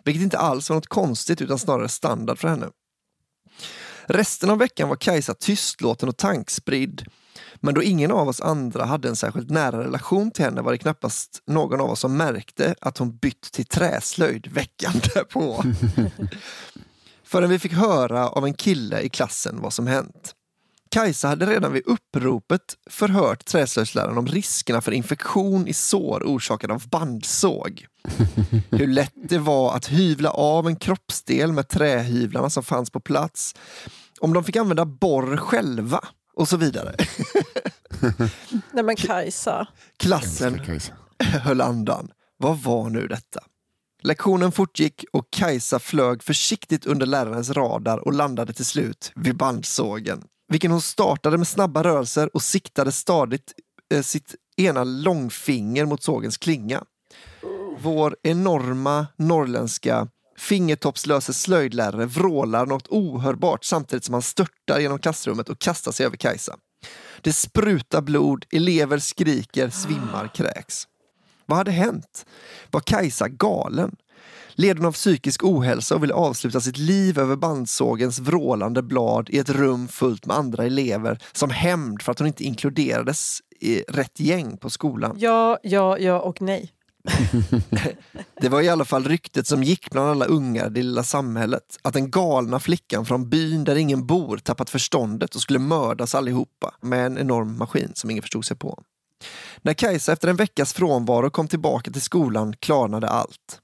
Vilket inte alls var något konstigt utan snarare standard för henne. Resten av veckan var Kajsa tystlåten och tankspridd. Men då ingen av oss andra hade en särskilt nära relation till henne var det knappast någon av oss som märkte att hon bytt till träslöjd veckan därpå. Förrän vi fick höra av en kille i klassen vad som hänt. Kajsa hade redan vid uppropet förhört träslöjdsläraren om riskerna för infektion i sår orsakade av bandsåg. Hur lätt det var att hyvla av en kroppsdel med trähyvlarna som fanns på plats. Om de fick använda borr själva och så vidare. Nej men Kajsa. Klassen höll andan. Vad var nu detta? Lektionen fortgick och Kajsa flög försiktigt under lärarens radar och landade till slut vid bandsågen vilken hon startade med snabba rörelser och siktade stadigt eh, sitt ena långfinger mot sågens klinga. Vår enorma norrländska fingertoppslöse slöjdlärare vrålar något ohörbart samtidigt som han störtar genom klassrummet och kastar sig över Kajsa. Det sprutar blod, elever skriker, svimmar, kräks. Vad hade hänt? Var Kajsa galen? led hon av psykisk ohälsa och ville avsluta sitt liv över bandsågens vrålande blad i ett rum fullt med andra elever som hämnd för att hon inte inkluderades i rätt gäng på skolan. Ja, ja, ja och nej. det var i alla fall ryktet som gick bland alla ungar i det lilla samhället. Att den galna flickan från byn där ingen bor tappat förståndet och skulle mördas allihopa med en enorm maskin som ingen förstod sig på. När Kajsa efter en veckas frånvaro kom tillbaka till skolan klarnade allt.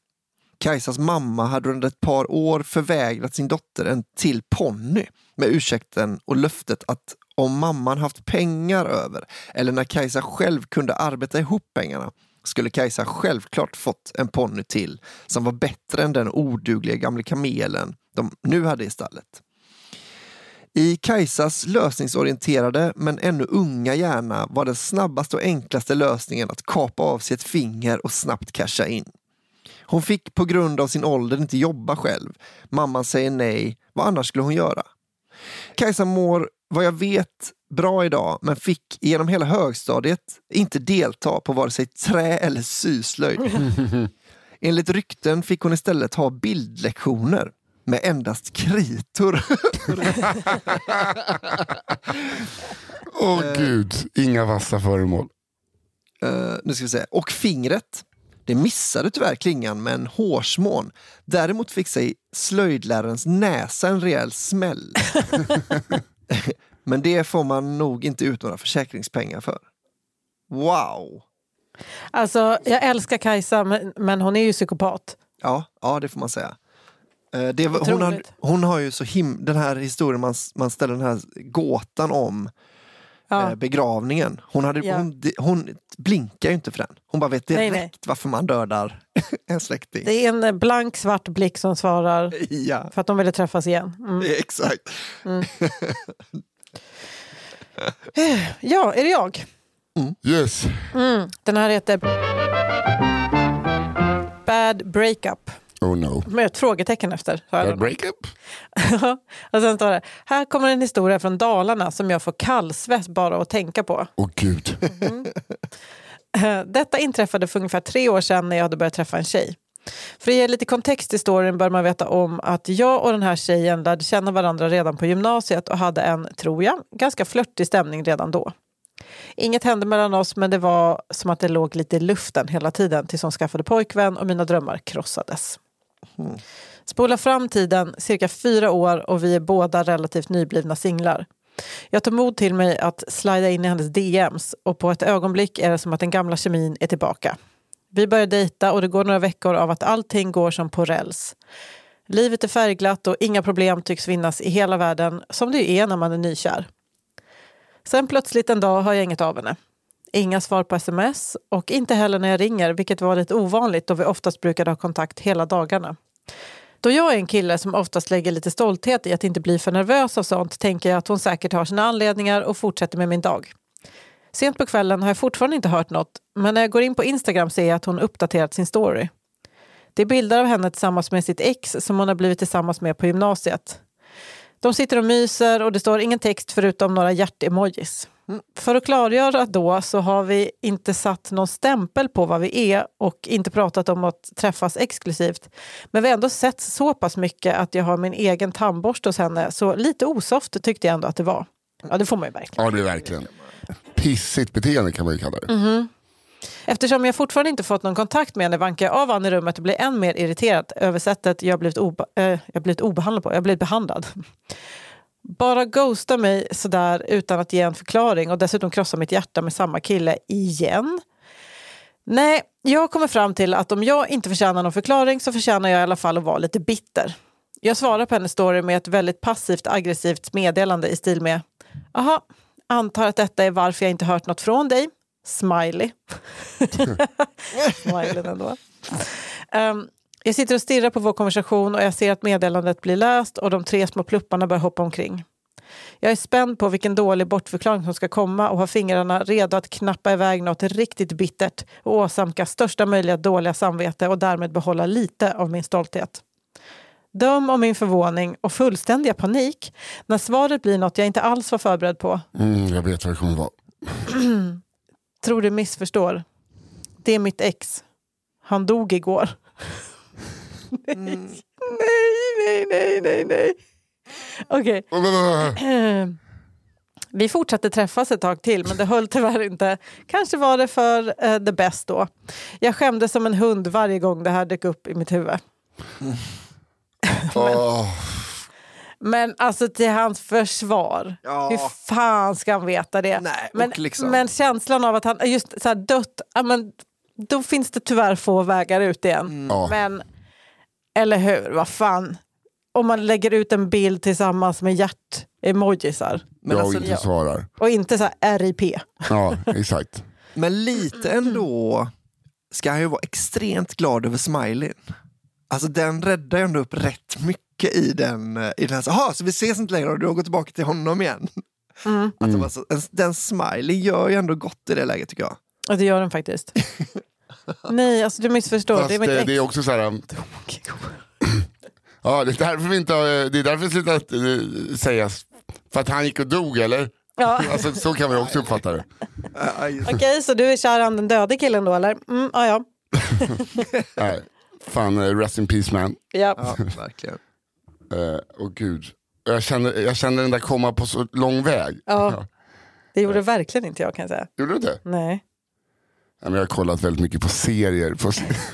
Kajsas mamma hade under ett par år förvägrat sin dotter en till ponny med ursäkten och löftet att om mamman haft pengar över eller när Kajsa själv kunde arbeta ihop pengarna skulle Kajsa självklart fått en ponny till som var bättre än den odugliga gamla kamelen de nu hade i stallet. I Kajsas lösningsorienterade men ännu unga hjärna var den snabbaste och enklaste lösningen att kapa av sig ett finger och snabbt casha in. Hon fick på grund av sin ålder inte jobba själv. Mamman säger nej. Vad annars skulle hon göra? Kajsa mår, vad jag vet, bra idag men fick genom hela högstadiet inte delta på vare sig trä eller syslöjd. Enligt rykten fick hon istället ha bildlektioner med endast kritor. Åh oh, gud, inga vassa föremål. Uh, nu ska vi se. Och fingret det missade tyvärr klingan med en hårsmån. Däremot fick sig slöjdlärarens näsa en rejäl smäll. Men det får man nog inte ut några försäkringspengar för. Wow! Alltså, jag älskar Kajsa, men, hon är ju psykopat. Ja, ja det får man säga. Eh, det, hon, har, hon har ju så him den här historien, man, man ställer den här gåtan om Ja. eh, begravningen. Hon, hade, Ja. hon, hon blinkar ju inte för den. Hon bara vet Nej, direkt nej. varför man dödar en släkting. Det är en eh, blank svart blick som svarar Ja, för att de ville träffas igen. Mm. exakt. Ja, är det jag? Yes. Mm. Den här heter Bad Breakup. Oh no. Med ett frågetecken efter. breakup? och sen står det, här kommer en historia från Dalarna som jag får kallsvett bara att tänka på. Åh gud. Eh, Detta inträffade för ungefär tre år sedan när jag hade börjat träffa en tjej. För att ge lite kontext till storyn bör man veta om att jag och den här tjejen lärde känna varandra redan på gymnasiet och hade en, tror jag, ganska flörtig stämning redan då. Inget hände mellan oss men det var som att det låg lite i luften hela tiden tills hon skaffade pojkvän och mina drömmar krossades. Spola fram tiden cirka fyra år och vi är båda relativt nyblivna singlar. Jag tar mod till mig att slida in i hennes DMs och på ett ögonblick är det som att den gamla kemin är tillbaka. Vi börjar dejta och det går några veckor av att allting går som på räls. Livet är färgglatt och inga problem tycks finnas i hela världen som det ju är när man är nykär. Sen plötsligt en dag hör jag inget av henne. Inga svar på sms och inte heller när jag ringer, vilket var lite ovanligt då vi oftast brukade ha kontakt hela dagarna. Då jag är en kille som oftast lägger lite stolthet i att inte bli för nervös av sånt tänker jag att hon säkert har sina anledningar och fortsätter med min dag. Sent på kvällen har jag fortfarande inte hört något, men när jag går in på Instagram ser jag att hon uppdaterat sin story. Det är bilder av henne tillsammans med sitt ex som hon har blivit tillsammans med på gymnasiet. De sitter och myser och det står ingen text förutom några hjärtemojis. För att klargöra då så har vi inte satt någon stämpel på vad vi är och inte pratat om att träffas exklusivt. Men vi har ändå sett så pass mycket att jag har min egen tandborste hos henne så lite osoft tyckte jag ändå att det var. Ja, det får man ju verkligen. Ja det är verkligen. Pissigt beteende kan man ju kalla det. Eftersom jag fortfarande inte fått någon kontakt med henne vankar jag av Ann i rummet och blir än mer irriterad över sättet jag blivit, obe- eh, jag blivit obehandlad på. Jag blivit behandlad. Bara ghosta mig sådär utan att ge en förklaring och dessutom krossa mitt hjärta med samma kille igen. Nej, jag kommer fram till att om jag inte förtjänar någon förklaring så förtjänar jag i alla fall att vara lite bitter. Jag svarar på hennes story med ett väldigt passivt aggressivt meddelande i stil med Aha, antar att detta är varför jag inte hört något från dig. Smiley. Smiley ändå. Um, jag sitter och stirrar på vår konversation och jag ser att meddelandet blir läst och de tre små plupparna börjar hoppa omkring. Jag är spänd på vilken dålig bortförklaring som ska komma och har fingrarna redo att knappa iväg något riktigt bittert och åsamka största möjliga dåliga samvete och därmed behålla lite av min stolthet. Döm om min förvåning och fullständiga panik när svaret blir något jag inte alls var förberedd på. Mm, jag vet vad det kommer vara. Tror du missförstår. Det är mitt ex. Han dog igår. Nej, nej, nej, nej, nej. Okej. Vi fortsatte träffas ett tag till, men det höll tyvärr inte. Kanske var det för eh, the best då. Jag skämdes som en hund varje gång det här dök upp i mitt huvud. Åh, Men alltså till hans försvar, Ja. hur fan ska han veta det? Nej, men, liksom- men känslan av att han just så här dött, ja, men, då finns det tyvärr få vägar ut igen. Ja. Men, eller hur, vad fan. Om man lägger ut en bild tillsammans med hjärt-emojisar Men, jag alltså, inte ja. svarar. och inte så här RIP. Ja, exakt. men lite ändå ska han ju vara extremt glad över smileyn. Alltså den räddar ju ändå upp rätt mycket i den. I den här, så, "Aha, så vi ses inte längre och du har gått tillbaka till honom igen. Mm. Att det var så, en, den smiley gör ju ändå gott i det läget tycker jag. Och det gör den faktiskt. Nej, alltså du missförstår. Fast det är eh, det är också så här. um, Ja, det är därför vi inte har, det är därför slutat uh, sägas. För att han gick och dog eller? Ja. Alltså, så kan ju också uppfatta det. Okej, så du är kär i han den döde killen då eller? Mm, ja, ja. Nej, fan, eh, rest in peace man. ja. Ja, verkligen. Uh, och gud. Jag kände, jag kände den där komma på så lång väg. Ja. Det gjorde verkligen inte jag kan jag säga. Gjorde du inte? Nej. Jag har kollat väldigt mycket på serier på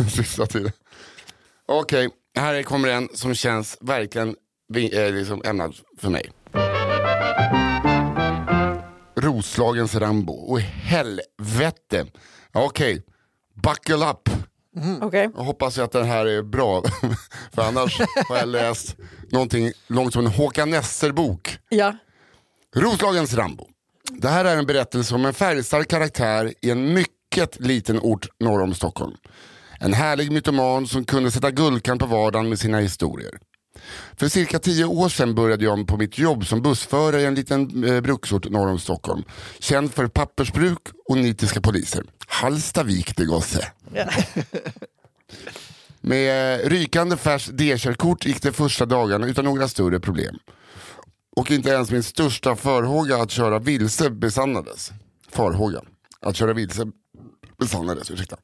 sista tiden. Okej, här kommer en som känns verkligen eh, liksom ämnad för mig. Roslagens Rambo. Och helvete. Okej, buckle up. Okej. Jag hoppas att den här är bra. för annars har jag läst någonting långt som en Håkan Nesser-bok. Ja. Roslagens Rambo. Det här är en berättelse om en färgstark karaktär i en mycket liten ort norr om Stockholm. En härlig mytoman som kunde sätta guldkant på vardagen med sina historier. För cirka tio år sedan började jag på mitt jobb som bussförare i en liten eh, bruksort norr om Stockholm. Känd för pappersbruk och nitiska poliser. Hallstavik det gosse. Med eh, rykande färskt D-körkort gick det första dagarna utan några större problem. Och inte ens min största farhåga att köra vilse besannades. Farhåga att köra vilse besannades, ursäkta.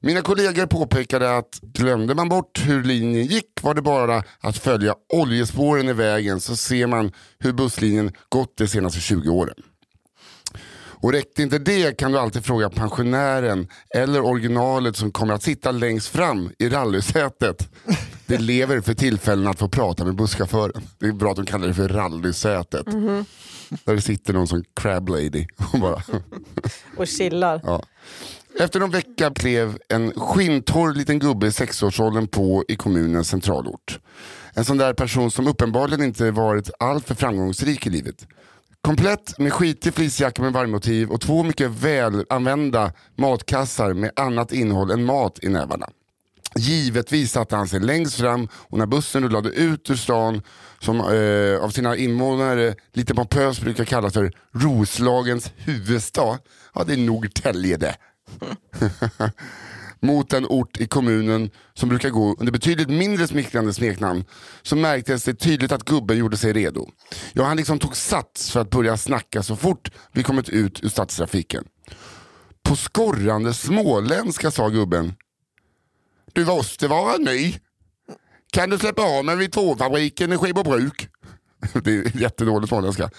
Mina kollegor påpekade att glömde man bort hur linjen gick var det bara att följa oljespåren i vägen så ser man hur busslinjen gått de senaste 20 åren. Och räckte inte det kan du alltid fråga pensionären eller originalet som kommer att sitta längst fram i rallysätet. Det lever för tillfällen att få prata med busschauffören. Det är bra att de kallar det för rallysätet. Mhm. Där det sitter någon som crab lady och bara Och chillar. Ja. Efter någon vecka klev en skinntorr liten gubbe i sexårsåldern på i kommunens centralort. En sån där person som uppenbarligen inte varit alltför framgångsrik i livet. Komplett med skitig fleecejacka med vargmotiv och två mycket välanvända matkassar med annat innehåll än mat i nävarna. Givetvis satte han sig längst fram och när bussen rullade ut ur stan, som eh, av sina invånare lite pompöst brukar kallas för Roslagens huvudstad, ja det är Norrtälje det. Mot en ort i kommunen som brukar gå under betydligt mindre smickrande smeknamn så märktes det tydligt att gubben gjorde sig redo. Ja, han liksom tog sats för att börja snacka så fort vi kommit ut ur stadstrafiken. På skorrande småländska sa gubben du måste vara ny. Kan du släppa av mig vid tvåfabriken i Skibobruk? Det är jättedåligt småländska.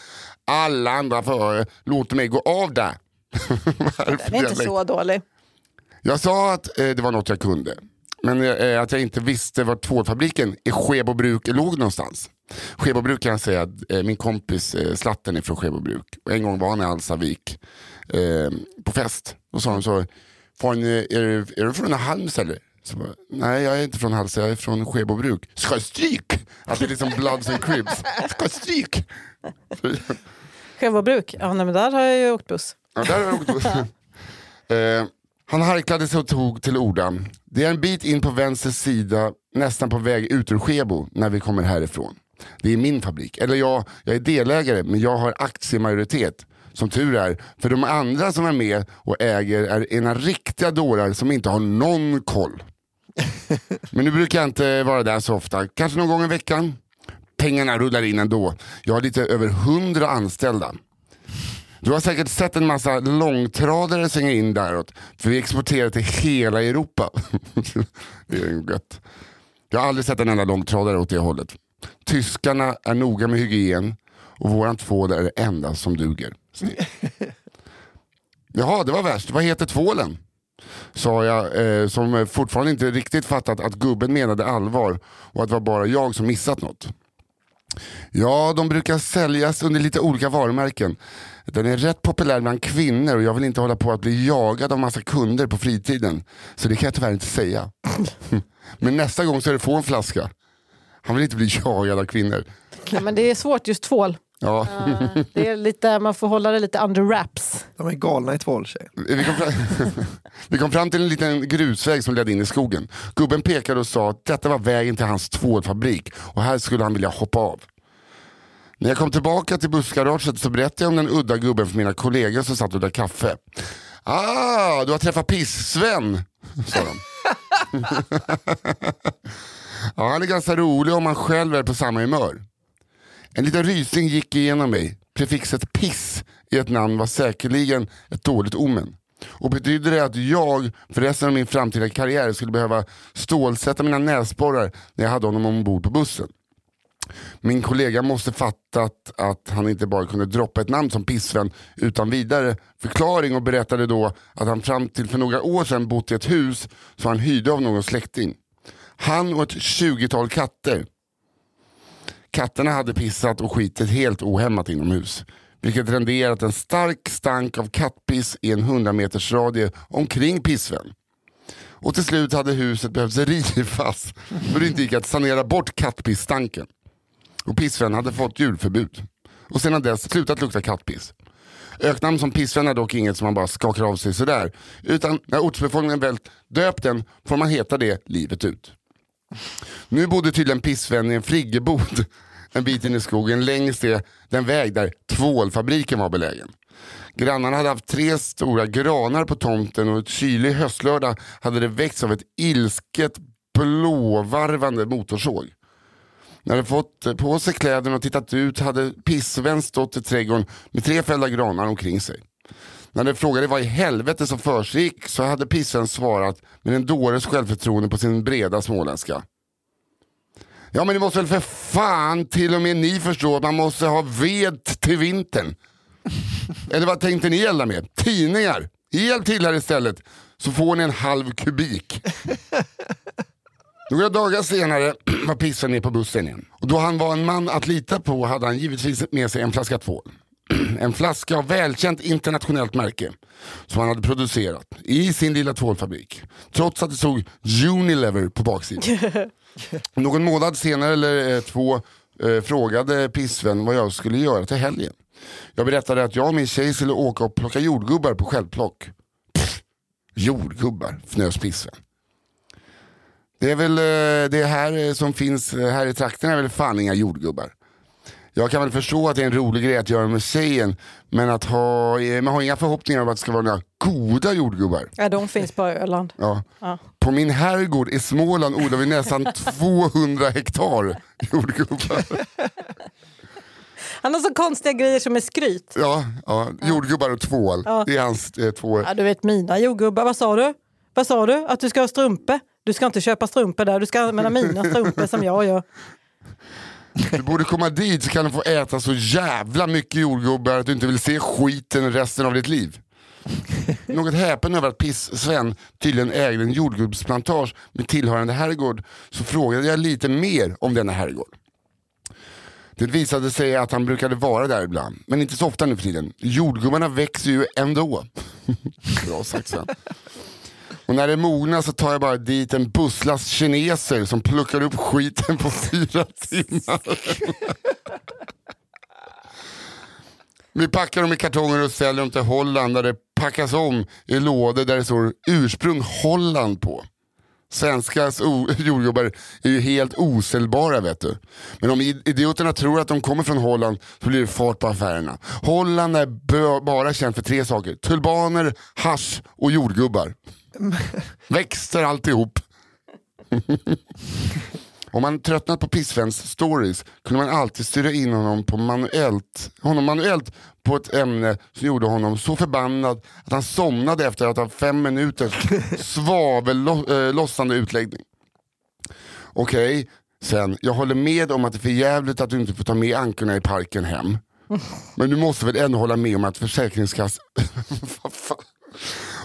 Alla andra före låter mig gå av där. Den är inte så dålig. Jag sa att eh, det var något jag kunde. Men eh, att jag inte visste var tvålfabriken i Skebobruk låg någonstans. Skebobruk kan jag säga, att, eh, min kompis eh, Slatten är från Skebobruk. En gång var han i Alsavik eh, på fest. Och sa de så, "Fan, eh, är, du- är du från Halmstad eller? Bara, Nej jag är inte från Halmstad, jag är från Skebobruk. Ska stryk! Att det är liksom Bloods and Cribs. Ska stryk! Skevobruk, ja nej, men där har jag ju åkt buss. Ja, där har jag åkt eh, han harklade sig och tog till orda. Det är en bit in på vänster sida, nästan på väg ut ur Skebo när vi kommer härifrån. Det är min fabrik. Eller jag, jag är delägare men jag har aktiemajoritet. Som tur är. För de andra som är med och äger är ena riktiga dårar som inte har någon koll. Men nu brukar jag inte vara där så ofta. Kanske någon gång i veckan. Pengarna rullar in ändå. Jag har lite över hundra anställda. Du har säkert sett en massa långtradare svänga in däråt. För vi exporterar till hela Europa. det är gött. Jag har aldrig sett en enda långtradare åt det hållet. Tyskarna är noga med hygien och våran tvål är det enda som duger. Jaha, det var värst. Vad heter tvålen? Sa jag, eh, som fortfarande inte riktigt fattat att gubben menade allvar och att det var bara jag som missat något. Ja, de brukar säljas under lite olika varumärken. Den är rätt populär bland kvinnor och jag vill inte hålla på att bli jagad av massa kunder på fritiden. Så det kan jag tyvärr inte säga. Men nästa gång så är det få en flaska. Han vill inte bli jagad av kvinnor. Ja, men det är svårt just tvål. Ja. Det är lite, man får hålla det lite under wraps. De är galna i tvåltjejer. Vi kom, fram, vi kom fram till en liten grusväg som ledde in i skogen. Gubben pekade och sa att detta var vägen till hans tvålfabrik och här skulle han vilja hoppa av. När jag kom tillbaka till bussgaraget så berättade jag om den udda gubben för mina kollegor som satt och drack kaffe. Ah, du har träffat Piss-Sven, sa de. ja, han är ganska rolig om man själv är på samma humör. En liten rysning gick igenom mig. Prefixet piss i ett namn var säkerligen ett dåligt omen. Och betydde det att jag för resten av min framtida karriär skulle behöva stålsätta mina näsborrar när jag hade honom ombord på bussen? Min kollega måste fattat att han inte bara kunde droppa ett namn som Pissvän utan vidare förklaring och berättade då att han fram till för några år sedan bott i ett hus som han hyrde av någon släkting. Han och ett tjugotal katter Katterna hade pissat och skitit helt ohämmat inomhus. Vilket renderat en stark stank av kattpiss i en 100 meters radie omkring pissvän. Och till slut hade huset behövt rivas för det inte gick att sanera bort kattpissstanken. Och pissvän hade fått djurförbud. Och sedan dess slutat lukta kattpiss. Öknamn som pissvän är dock inget som man bara skakar av sig sådär. Utan när ortsbefolkningen väl döpt den får man heta det livet ut. Nu bodde tydligen pissvän i en friggebod en bit in i skogen längs det, den väg där tvålfabriken var belägen. Grannarna hade haft tre stora granar på tomten och ett kylig höstlördag hade det väckts av ett ilsket blåvarvande motorsåg. När de fått på sig kläderna och tittat ut hade pissvän stått i trädgården med tre fällda granar omkring sig. När de frågade vad i helvete som försiggick så hade pissvän svarat med en dåres självförtroende på sin breda småländska. Ja men det måste väl för fan till och med ni förstå att man måste ha ved till vintern. Eller vad tänkte ni elda med? Tidningar? Hjälp till här istället så får ni en halv kubik. Några dagar senare var pissen ner på bussen igen. Och då han var en man att lita på hade han givetvis med sig en flaska tvål. En flaska av välkänt internationellt märke som han hade producerat i sin lilla tvålfabrik. Trots att det stod Unilever på baksidan. Någon månad senare eller eh, två eh, frågade pissvän vad jag skulle göra till helgen. Jag berättade att jag och min tjej skulle åka och plocka jordgubbar på självplock. Pff, jordgubbar, fnös pissvän. Det är väl eh, det här eh, som finns här i trakten är väl fan inga jordgubbar. Jag kan väl förstå att det är en rolig grej att göra med tjejen men att ha, eh, man har inga förhoppningar om att det ska vara några goda jordgubbar. Ja, de finns på Öland. Ja. Ja. På min herrgård i Småland odlar vi nästan 200 hektar jordgubbar. Han har så konstiga grejer som är skryt. Ja, ja, jordgubbar och tvål. Ja. Det är hans eh, två... Ja, du vet mina jordgubbar, vad sa du? Vad sa du? Att du ska ha strumpor? Du ska inte köpa strumpor där, du ska använda mina strumpor som jag gör. Du borde komma dit så kan du få äta så jävla mycket jordgubbar att du inte vill se skiten resten av ditt liv. Något häpen över att Piss-Sven tydligen ägde en jordgubbsplantage med tillhörande herrgård så frågade jag lite mer om denna herrgård. Det visade sig att han brukade vara där ibland, men inte så ofta nu för tiden. Jordgubbarna växer ju ändå. Bra sagt Sven. Och när det mognar så tar jag bara dit en busslast kineser som pluckar upp skiten på fyra timmar. Vi packar dem i kartonger och säljer dem till Holland där det packas om i lådor där det står ursprung Holland på. Svenska jordgubbar är ju helt osäljbara vet du. Men om idioterna tror att de kommer från Holland så blir det fart på affärerna. Holland är bara känt för tre saker. Tulbaner, hasch och jordgubbar. Växter alltihop. Om man tröttnat på Pissvens stories kunde man alltid styra in honom, på manuellt, honom manuellt på ett ämne som gjorde honom så förbannad att han somnade efter att ha fem minuters svavellossande utläggning. Okej, sen, jag håller med om att det är för jävligt att du inte får ta med ankorna i parken hem. Men du måste väl ändå hålla med om att Försäkringskassan...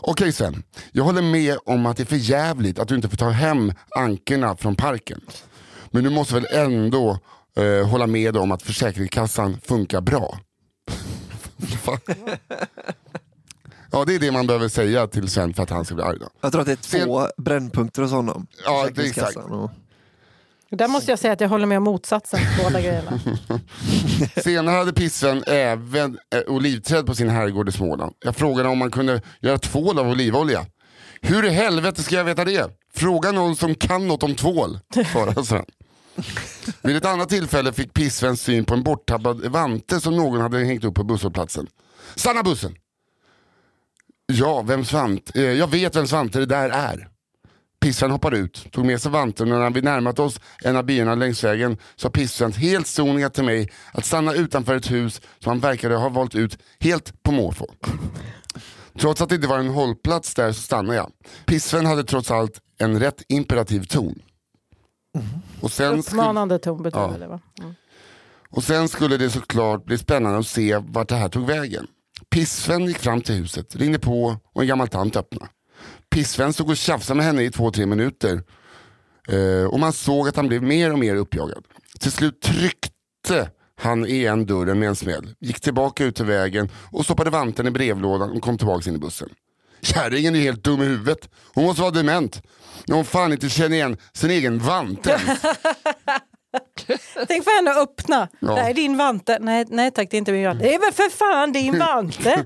Okej Sven, jag håller med om att det är för jävligt att du inte får ta hem ankerna från parken. Men du måste väl ändå eh, hålla med om att Försäkringskassan funkar bra? Ja det är det man behöver säga till Sven för att han ska bli arg då. Jag tror att det är Sen- två brännpunkter hos honom. Ja, det är exakt. och- Där måste jag säga att jag håller med om motsatsen på båda grejerna. Senare hade Pissen även eh, olivträd på sin herrgård i Småland. Jag frågade om man kunde göra tvål av olivolja. Hur i helvete ska jag veta det? Fråga någon som kan något om tvål, svarade Sven. Vid ett annat tillfälle fick Pissvens syn på en borttappad vante som någon hade hängt upp på busshållplatsen. Stanna bussen! Ja, vem svant? Eh, Jag vet vem Svante det där är. Pissan hoppar ut, tog med sig vanten och när vi närmat oss en av byarna längs vägen sa Pissan helt sonika till mig att stanna utanför ett hus som han verkade ha valt ut helt på måfå. Trots att det inte var en hållplats där så stannade jag. Pissven hade trots allt en rätt imperativ ton. Och sen, Uppmanande ton betyder Ja. det va? Mm. och sen skulle det såklart bli spännande att se vart det här tog vägen. Pissven gick fram till huset, ringde på och en gammal tant öppnade. Pissven stod och tjafsade med henne i två, tre minuter. Eh, och man såg att han blev mer och mer uppjagad. Till slut tryckte han igen dörren med en smäll, gick tillbaka ut till vägen och stoppade vanten i brevlådan och kom tillbaka in i bussen. Kärringen är helt dum i huvudet. Hon måste vara dement. När hon fan inte känner igen sin egen vante. Tänk för henne att öppna. Ja. Är din vante. Nej, nej tack, det är inte min vante. Det är väl för fan din vante.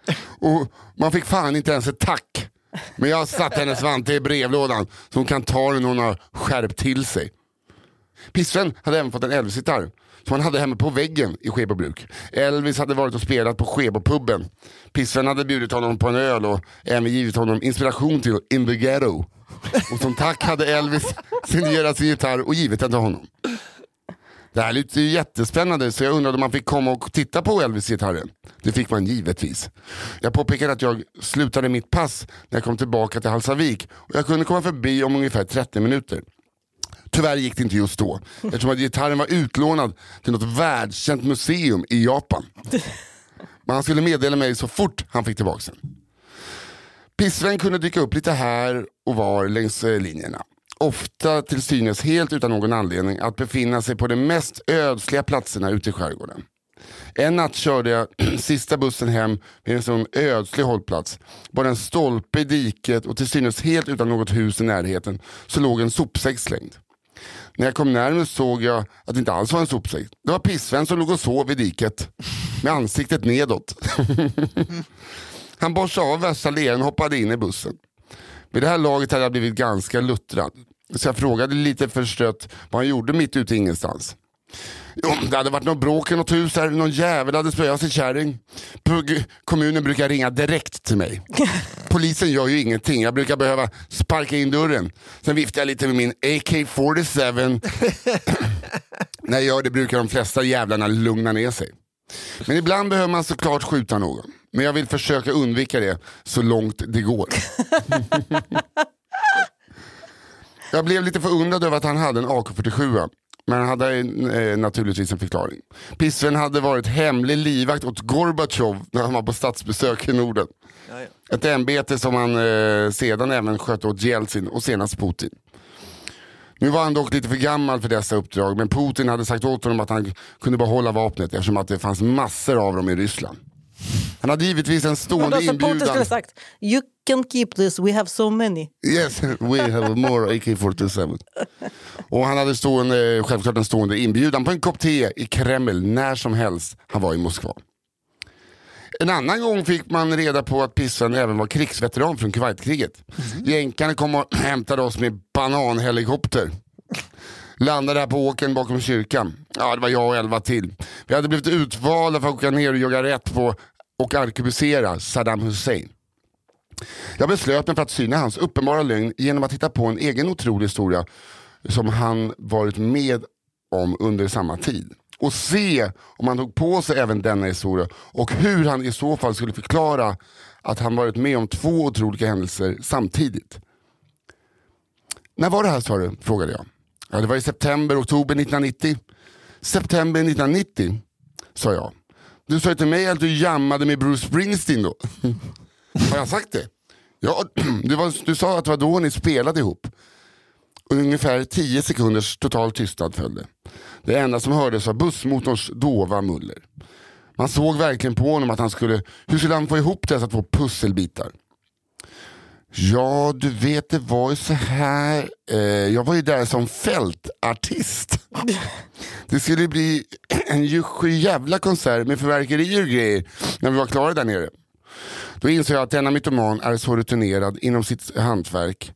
Och man fick fan inte ens ett tack. Men jag har satt hennes vante i brevlådan så hon kan ta den när hon har skärpt till sig. Pissvän hade även fått en Elvis-gitarr som han hade hemma på väggen i Skebobruk. Elvis hade varit och spelat på Skebopubben. Pissvän hade bjudit honom på en öl och även givit honom inspiration till In the Ghetto. Och som tack hade Elvis signerat sin gitarr och givit den till honom. Det här låter ju jättespännande så jag undrade om man fick komma och titta på Elvis-gitarren. Det fick man givetvis. Jag påpekade att jag slutade mitt pass när jag kom tillbaka till Halsavik och jag kunde komma förbi om ungefär 30 minuter. Tyvärr gick det inte just då eftersom att gitarren var utlånad till något världskänt museum i Japan. Men han skulle meddela mig så fort han fick tillbaka den. Pissven kunde dyka upp lite här och var längs eh, linjerna. Ofta till synes helt utan någon anledning att befinna sig på de mest ödsliga platserna ute i skärgården. En natt körde jag sista bussen hem vid en sån ödslig hållplats. Bara en stolpe i diket och till synes helt utan något hus i närheten så låg en sopsäck slängd. När jag kom närmare såg jag att det inte alls var en sopsäck. Det var pissvän som låg och sov i diket med ansiktet nedåt. Han borstade av värsta leran och hoppade in i bussen. Vid det här laget hade jag blivit ganska luttrad. Så jag frågade lite förstrött vad han gjorde mitt ute i ingenstans. Jo, det hade varit något bråk i något hus här, någon jävel hade spöat sin kärring. Kommunen brukar ringa direkt till mig. Polisen gör ju ingenting, jag brukar behöva sparka in dörren. Sen viftar jag lite med min AK47. När jag gör det brukar de flesta jävlarna lugna ner sig. Men ibland behöver man såklart skjuta någon. Men jag vill försöka undvika det så långt det går. Jag blev lite förundrad över att han hade en AK47. Men han hade eh, naturligtvis en förklaring. Pissven hade varit hemlig livvakt åt Gorbatjov när han var på statsbesök i Norden. Ett ämbete som han eh, sedan även skötte åt Jeltsin och senast Putin. Nu var han dock lite för gammal för dessa uppdrag men Putin hade sagt åt honom att han kunde behålla vapnet eftersom att det fanns massor av dem i Ryssland. Han hade givetvis en stående Putin inbjudan. skulle sagt You can keep this, we have so many. Yes, we have more AK47. Och han hade stående, självklart en stående inbjudan på en kopp te i Kreml när som helst han var i Moskva. En annan gång fick man reda på att Pissven även var krigsveteran från Kuwaitkriget. Jänkarna kom och hämtade oss med bananhelikopter. Landade här på åkern bakom kyrkan. Ja, det var jag och elva till. Vi hade blivit utvalda för att åka ner och jogga rätt på och arkebusera Saddam Hussein. Jag beslöt mig för att syna hans uppenbara lögn genom att hitta på en egen otrolig historia som han varit med om under samma tid. Och se om han tog på sig även denna historia och hur han i så fall skulle förklara att han varit med om två otroliga händelser samtidigt. När var det här sa du? frågade jag. Ja, det var i september, oktober 1990. September 1990, sa jag. Du sa ju till mig att du jammade med Bruce Springsteen då. Har jag sagt det? Ja, du, var, du sa att det var då ni spelade ihop. Ungefär tio sekunders total tystnad följde. Det enda som hördes var bussmotorns dova muller. Man såg verkligen på honom att han skulle, hur skulle han få ihop dessa två pusselbitar? Ja, du vet det var ju så här. Eh, jag var ju där som fältartist. Det skulle bli en ju- jävla konsert med fyrverkerier och grejer när vi var klara där nere. Då insåg jag att denna mytoman är så rutinerad inom sitt hantverk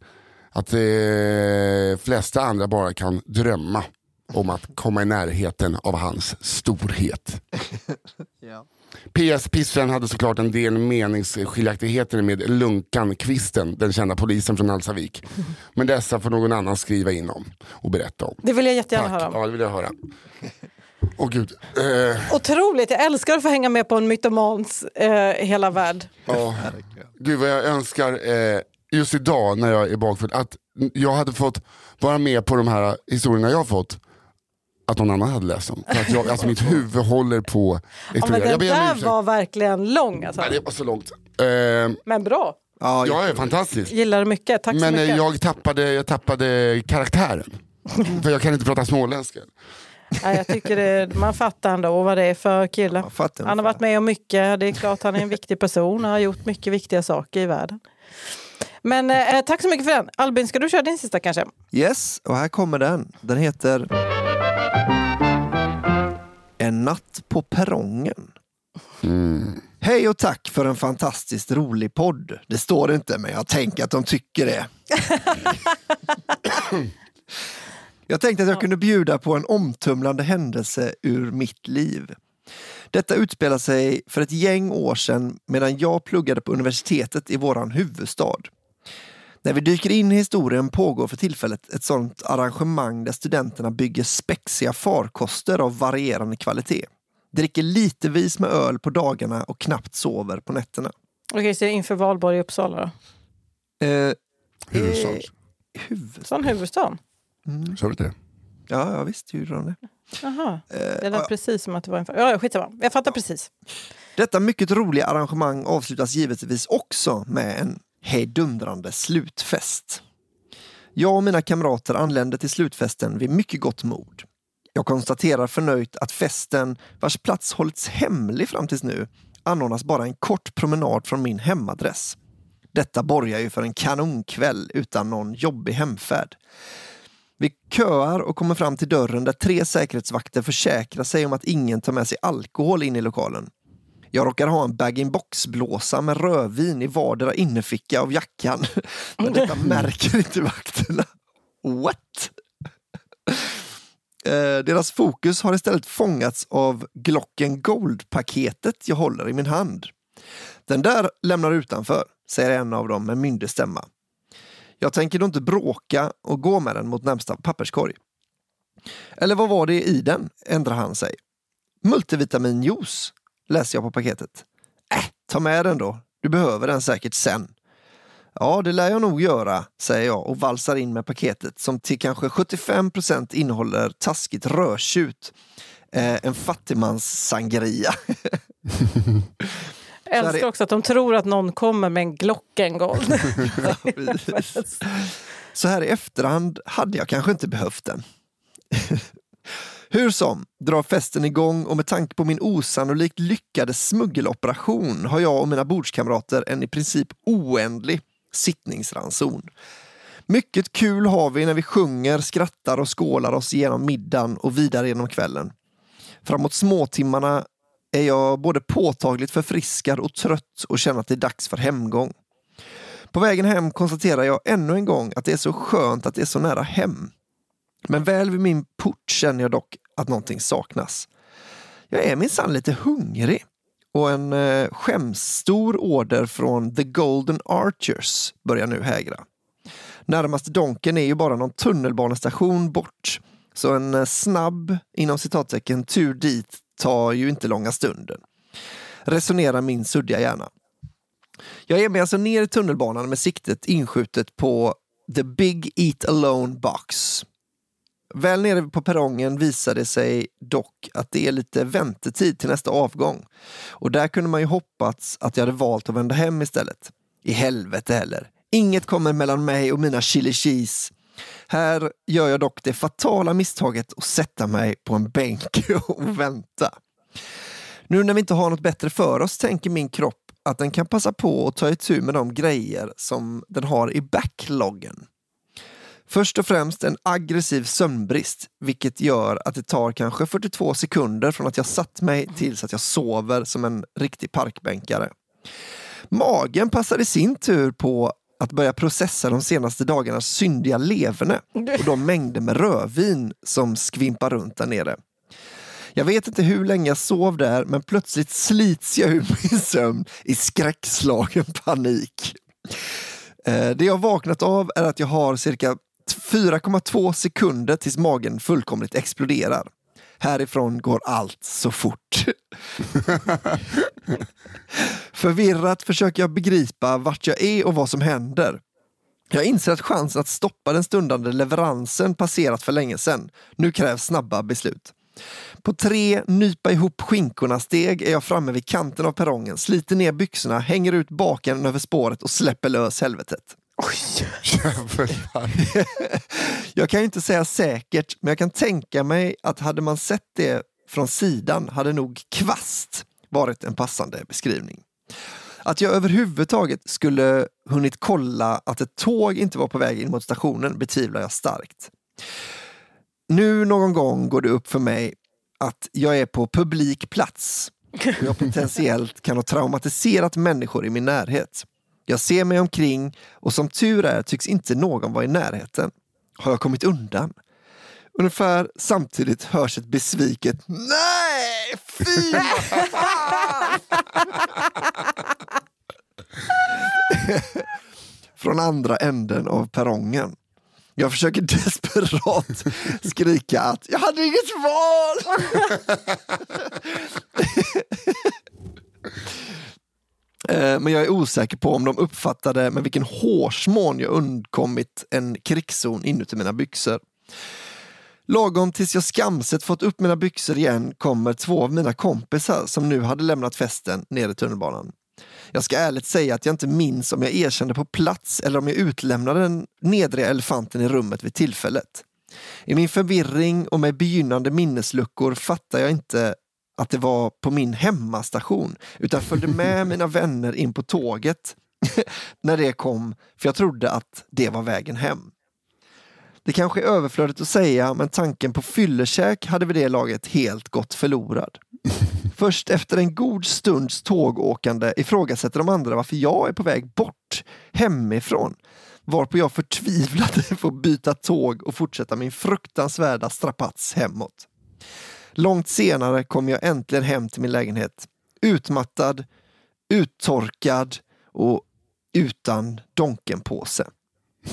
att de flesta andra bara kan drömma om att komma i närheten av hans storhet. PS Pissven hade såklart en del meningsskiljaktigheter med Lunkan Kvisten, den kända polisen från Hallstavik. Men dessa får någon annan skriva in om och berätta om. Det vill jag jättegärna Tack. höra om. Ja, det vill jag höra. Åh gud. Eh, Otroligt, jag älskar att få hänga med på en mytomans eh, hela värld. ja. Gud vad jag önskar eh, just idag när jag är bakfull att jag hade fått vara med på de här historierna jag har fått. Att någon annan hade läst dem. För att jag, alltså mitt huvud håller på att Ja, men den där ursäkt. var verkligen lång alltså. Nej, det var så långt. Eh, Men bra, Ja, jag är fantastisk. gillar det mycket. Tack så Men eh, mycket. jag tappade, jag tappade karaktären. För jag kan inte prata småländska. Nej, jag tycker det, man fattar ändå vad det är för kille. Han har varit med om mycket. Det är klart han är en viktig person och har gjort mycket viktiga saker i världen. Men eh, tack så mycket för den. Albin, ska du köra din sista kanske? Yes, och här kommer den. Den heter En natt på perrongen. Hej och tack för en fantastiskt rolig podd. Det står inte, men jag tänker att de tycker det. jag tänkte att jag kunde bjuda på en omtumlande händelse ur mitt liv. Detta utspelar sig för ett gäng år sedan medan jag pluggade på universitetet i våran huvudstad. När vi dyker in i historien pågår för tillfället ett sådant arrangemang där studenterna bygger spexiga farkoster av varierande kvalitet. Dricker litevis med öl på dagarna och knappt sover på nätterna. Okej, så inför valborg i Uppsala då? Eh, Huvudstad. eh, huvud... Sån huvudstaden? Sa du det? Ja, ja visst gjorde de det. Jaha, det Eh, lät precis som att det var en... Ja, skitsamma. Jag fattar precis. Detta mycket roliga arrangemang avslutas givetvis också med en hejdundrande slutfest. Jag och mina kamrater anlände till slutfesten vid mycket gott mod. Jag konstaterar förnöjt att festen, vars plats hållits hemlig fram tills nu, anordnas bara en kort promenad från min hemadress. Detta borgar ju för en kanonkväll utan någon jobbig hemfärd. Vi köar och kommer fram till dörren där tre säkerhetsvakter försäkrar sig om att ingen tar med sig alkohol in i lokalen. Jag råkar ha en bag-in-box-blåsa med rödvin i vardera innerficka av jackan. Men detta märker inte vakterna. What? Eh, Deras fokus har istället fångats av Glocken Gold-paketet jag håller i min hand. Den där lämnar utanför, säger en av dem med myndig stämma. Jag tänker då inte bråka och gå med den mot närmsta papperskorg. Eller vad var det i den, ändrar han sig. Multivitaminjuice, läser jag på paketet. Äh, ta med den då. Du behöver den säkert sen. Ja, det lär jag nog göra, säger jag och valsar in med paketet som till kanske 75 procent innehåller taskigt rödtjut. Eh, en fattigmans sangria. Jag älskar också att de tror att någon kommer med en Glockengold. Så här i efterhand hade jag kanske inte behövt den. Hur som, drar festen igång och med tanke på min osannolikt lyckade smuggeloperation har jag och mina bordskamrater en i princip oändlig sittningsranson. Mycket kul har vi när vi sjunger, skrattar och skålar oss igenom middagen och vidare genom kvällen. Framåt småtimmarna är jag både påtagligt förfriskad och trött och känner att det är dags för hemgång. På vägen hem konstaterar jag ännu en gång att det är så skönt att det är så nära hem. Men väl vid min port känner jag dock att någonting saknas. Jag är minsann lite hungrig och en eh, skämsstor order från The Golden Archers börjar nu hägra. Närmaste Donken är ju bara någon tunnelbanestation bort, så en eh, snabb, inom citattecken, tur dit tar ju inte långa stunden. Resonerar min suddiga hjärna. Jag ger mig alltså ner i tunnelbanan med siktet inskjutet på The Big Eat Alone Box. Väl nere på perrongen visade det sig dock att det är lite väntetid till nästa avgång. Och där kunde man ju hoppats att jag hade valt att vända hem istället. I helvete heller. Inget kommer mellan mig och mina chili cheese. Här gör jag dock det fatala misstaget att sätta mig på en bänk och vänta. Nu när vi inte har något bättre för oss tänker min kropp att den kan passa på att ta itu med de grejer som den har i backloggen. Först och främst en aggressiv sömnbrist, vilket gör att det tar kanske 42 sekunder från att jag satt mig tills att jag sover som en riktig parkbänkare. Magen passar i sin tur på att börja processa de senaste dagarnas syndiga leverne och de mängder med rödvin som skvimpar runt där nere. Jag vet inte hur länge jag sov där, men plötsligt slits jag ur min sömn i skräckslagen panik. Eh, Det jag vaknat av är att jag har cirka 4,2 sekunder tills magen fullkomligt exploderar. Härifrån går allt så fort. Förvirrat försöker jag begripa vart jag är och vad som händer. Jag inser att chansen att stoppa den stundande leveransen passerat för länge sedan. Nu krävs snabba beslut. På tre nypa ihop skinkorna steg är jag framme vid kanten av perrongen, sliter ner byxorna, hänger ut baken över spåret och släpper lös helvetet. Oj. Jag kan ju inte säga säkert, men jag kan tänka mig att hade man sett det från sidan hade nog kvast varit en passande beskrivning. Att jag överhuvudtaget skulle hunnit kolla att ett tåg inte var på väg in mot stationen betvivlar jag starkt. Nu någon gång går det upp för mig att jag är på publik plats och jag potentiellt kan ha traumatiserat människor i min närhet. Jag ser mig omkring och som tur är tycks inte någon vara i närheten. Har jag kommit undan? Ungefär samtidigt hörs ett besviket Nej! Fy fan! Från andra änden av perrongen. Jag försöker desperat skrika att jag hade inget val! Eh, men jag är osäker på om de uppfattade med vilken hårsmån jag undkommit en krigszon inuti mina byxor. Lagom tills jag skamset fått upp mina byxor igen kommer två av mina kompisar som nu hade lämnat festen ner i tunnelbanan. Jag ska ärligt säga att jag inte minns om jag erkände på plats eller om jag utlämnade den nedre elefanten i rummet vid tillfället. I min förvirring och med begynnande minnesluckor fattar jag inte att det var på min hemmastation utan följde med mina vänner in på tåget när det kom för jag trodde att det var vägen hem. Det kanske är överflödigt att säga men tanken på fyllekäk hade vid det laget helt gått förlorad. Först efter en god stunds tågåkande ifrågasätter de andra varför jag är på väg bort hemifrån. Varpå jag förtvivlade får byta tåg och fortsätta min fruktansvärda strapats hemåt. Långt senare kom jag äntligen hem till min lägenhet. Utmattad, uttorkad och utan Donkenpåse.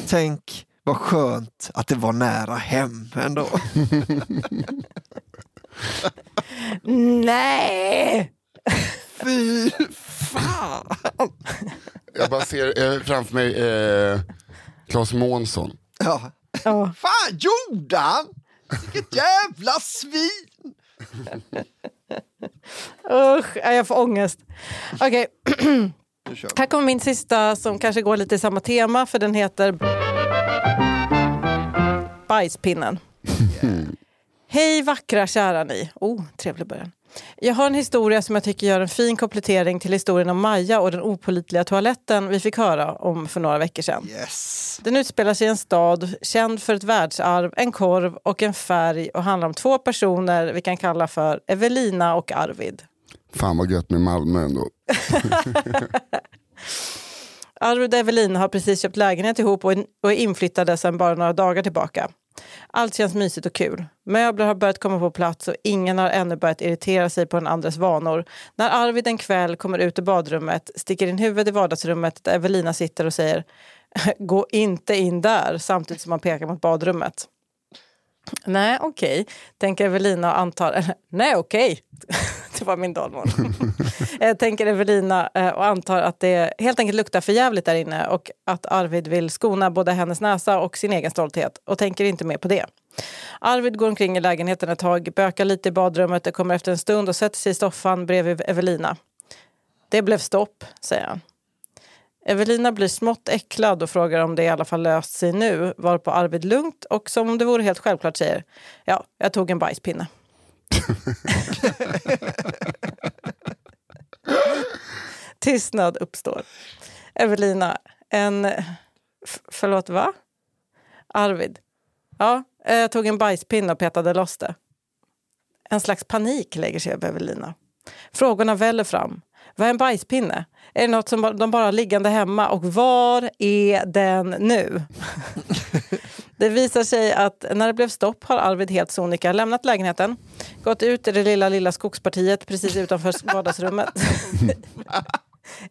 Tänk vad skönt att det var nära hem ändå. Nej! Fy fan! Jag bara ser eh, framför mig eh, Claes Månsson. Ja. Ja. Fan gjorde han? Vilket jävla svin! Usch, ja, jag får ångest. Okej, vi. här kommer min sista som kanske går lite i samma tema för den heter Bajspinnen. Hej vackra kära ni. Oh, trevlig början. Jag har en historia som jag tycker gör en fin komplettering till historien om Maja och den opolitliga toaletten vi fick höra om för några veckor sedan. Yes. Den utspelar sig i en stad känd för ett världsarv, en korv och en färg och handlar om två personer vi kan kalla för Evelina och Arvid. Fan vad gött med Malmö ändå. Arvid och Evelina har precis köpt lägenhet ihop och är inflyttade sedan bara några dagar tillbaka. Allt känns mysigt och kul. Möbler har börjat komma på plats och ingen har ännu börjat irritera sig på den andres vanor. När Arvid en kväll kommer ut ur badrummet, sticker in huvudet i vardagsrummet där Evelina sitter och säger Gå inte in där, samtidigt som han pekar mot badrummet. Nej, okej, tänker Evelina och antar... Nej, okej det var min dalmål. Eh, tänker Evelina eh, och antar att det helt enkelt luktar för jävligt där inne och att Arvid vill skona både hennes näsa och sin egen stolthet och tänker inte mer på det. Arvid går omkring i lägenheten ett tag, bökar lite i badrummet och kommer efter en stund och sätter sig i soffan bredvid Evelina. Det blev stopp, säger han. Evelina blir smått äcklad och frågar om det i alla fall löst sig nu, varpå Arvid lugnt och som om det vore helt självklart säger ja, jag tog en bajspinne. Tystnad uppstår. Evelina, en... Förlåt, va? Arvid. Ja, jag tog en bajspinne och petade loss det. En slags panik lägger sig över Evelina. Frågorna väller fram. Vad är en bajspinne? Är det något som de bara har liggande hemma? Och var är den nu? det visar sig att när det blev stopp har Arvid helt sonika lämnat lägenheten, gått ut i det lilla, lilla skogspartiet precis utanför vardagsrummet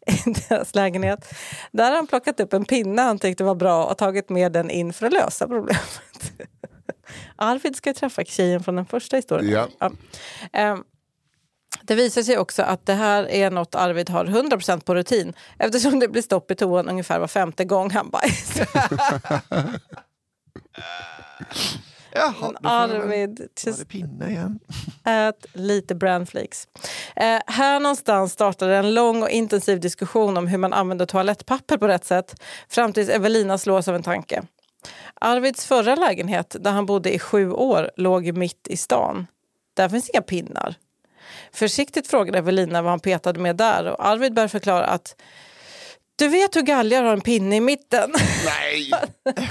i deras lägenhet. Där har han plockat upp en pinne han tyckte var bra och tagit med den in för att lösa problemet. Arvid ska träffa tjejen från den första historien. Ja. Ehm, det visar sig också att det här är något Arvid har 100% på rutin eftersom det blir stopp i toan ungefär var femte gång han bajsar. Jaha, Men Arvid, det pinne igen. ät lite brandflakes. Eh, här någonstans startade en lång och intensiv diskussion om hur man använder toalettpapper på rätt sätt fram tills Evelina slås av en tanke. Arvids förra lägenhet, där han bodde i sju år, låg mitt i stan. Där finns inga pinnar. Försiktigt frågade Evelina vad han petade med där och Arvid började förklara att du vet hur galgar har en pinne i mitten. Nej!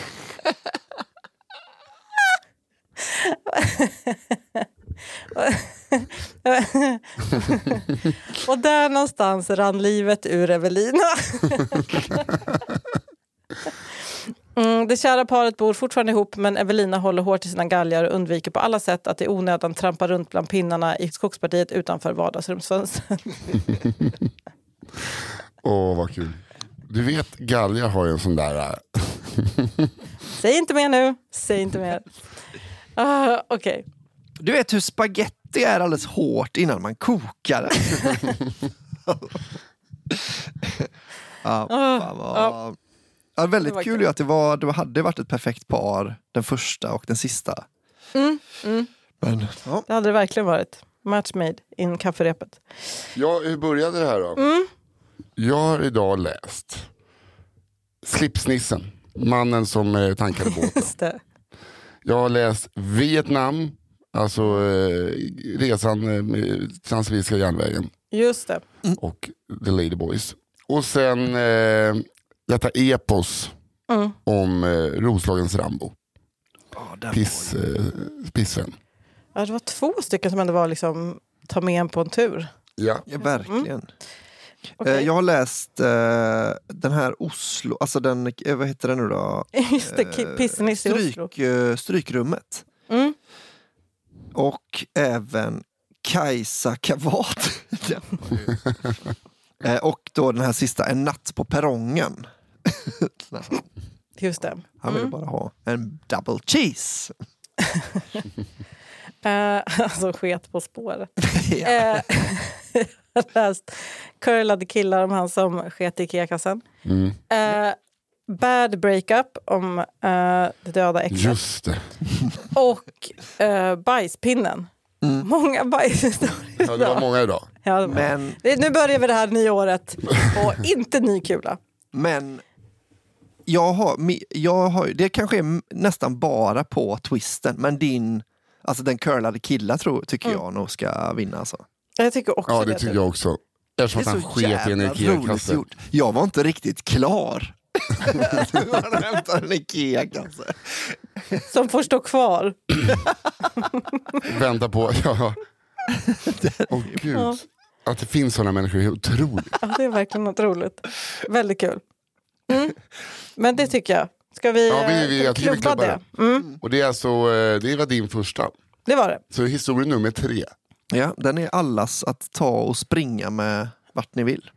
och där någonstans rann livet ur Evelina. Mm, det kära paret bor fortfarande ihop men Evelina håller hårt i sina galgar och undviker på alla sätt att i onödan trampa runt bland pinnarna i skogspartiet utanför vardagsrumsfönstret. Åh, vad kul. Du vet, galgar har ju en sån där... äh, Säg inte mer nu, säg inte mer. Uh, Okej. Du vet hur spaghetti är alldeles hårt innan man kokar det. ja, fan vad... Ja, Det väldigt var kul kul. ju att det, var, det hade varit ett perfekt par, den första och den sista. Mm, Men ja, Det hade det verkligen varit. Match made in kafferepet. Ja, hur började det här då? Jag har idag läst Slipsnissen, mannen som eh, tankade båten. Jag har läst Vietnam, alltså eh, resan eh, med Transsibiriska järnvägen Just det. och The Ladyboys. Och sen eh, detta epos Mm. om eh, Roslagens Rambo, den piss, eh, pissen. Ja, det var två stycken som ändå var liksom ta med en på en tur. Ja. Ja, verkligen. Okej. Eh, Jag har läst eh, den här Oslo, alltså den, eh, vad heter den nu då? Just det, ki- Pissniss i Oslo. Stryk, strykrummet. Mm. Och även Kajsa Kavat. Och då den här sista, En natt på perrongen. Just det. Han ville bara ha en double cheese. Eh, alltså sket på spåret. Har läst Curlade killar om han som sket i Ikea-kassen. Mm. Eh, bad breakup om eh, det döda exet. Just det. Och eh, bajspinnen. Många bajshistorier Ja, det var idag. många idag. Ja, Men, nu börjar vi det här nya året och inte ny kula. men jag har, jag har, det kanske är nästan bara på twisten, men din, alltså den curlade killar tror, tycker jag nog ska vinna. Alltså. Jag tycker också Ja, det. det tycker typ. jag också. Eftersom Det att han så sket i en Ikea-kasse. Jag var inte riktigt klar. Han hämtade en Ikea-kasse. Som får stå kvar. Vänta på... Ja. Åh gud. Ja. Att det finns sådana människor är otroligt. Ja, det är verkligen något roligt. Väldigt kul. Mm. Men det tycker jag. Ska vi, Ja, vi- vi- jag tycker vi klubba klubbar det? Mm, Och det är alltså, eh, det var din första. det var det. Så historia nummer tre. Ja, den är allas att ta och springa med vart ni vill.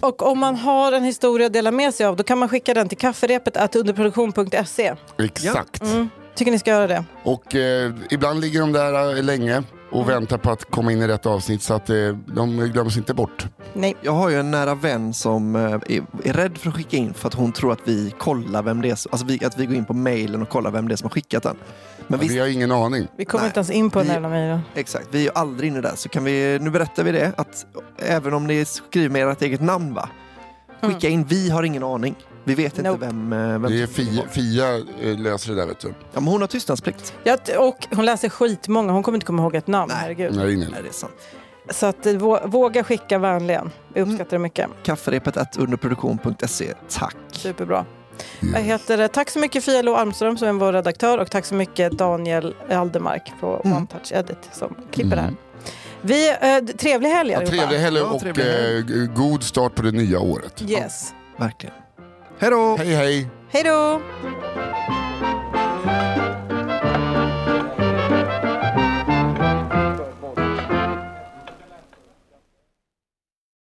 Och om man har en historia att dela med sig av då kan man skicka den till kafferepet underproduktion.se. Exakt. Mm. Tycker ni ska göra det. Och eh, ibland ligger de där eh, länge och väntar på att komma in i rätt avsnitt så att eh, de glöms inte bort. Nej. Jag har ju en nära vän som eh, är, är rädd för att skicka in för att hon tror att vi kollar vem det är, alltså vi, att vi går in på mailen och kollar vem det är som har skickat den. Men visst, vi har ingen aning. Vi kommer Nej. inte ens in på den Vi- jävla mejlen. exakt, vi är ju aldrig inne där. Så kan vi, nu berättar vi det, att även om ni skriver med ert eget namn va, skicka in, vi har ingen aning. Vi vet inte Nope. vem, eh, vem Det är Fia. Fia eh, löser det där vet du. Ja, men hon har tystnadsplikt. Ja, och hon läser skitmånga, hon kommer inte komma ihåg ett namn. Nej. Herregud. Nej, nej. Nej, det är sant. Så att, eh, vå- våga skicka vänligen. Vi uppskattar det mycket. Kafferepet underproduktion.se. Tack. Superbra. Jag heter, tack så mycket Fia Lo Almström som är vår redaktör och tack så mycket Daniel Aldermark på Mm. One Touch Edit som klipper det här. Vi, eh, trevlig helg Ja, allihopa. trevlig helg Ja, och trevlig helg. eh, god start på det nya året. Yes. Verkligen. Hej då! Hej hej! Hej då!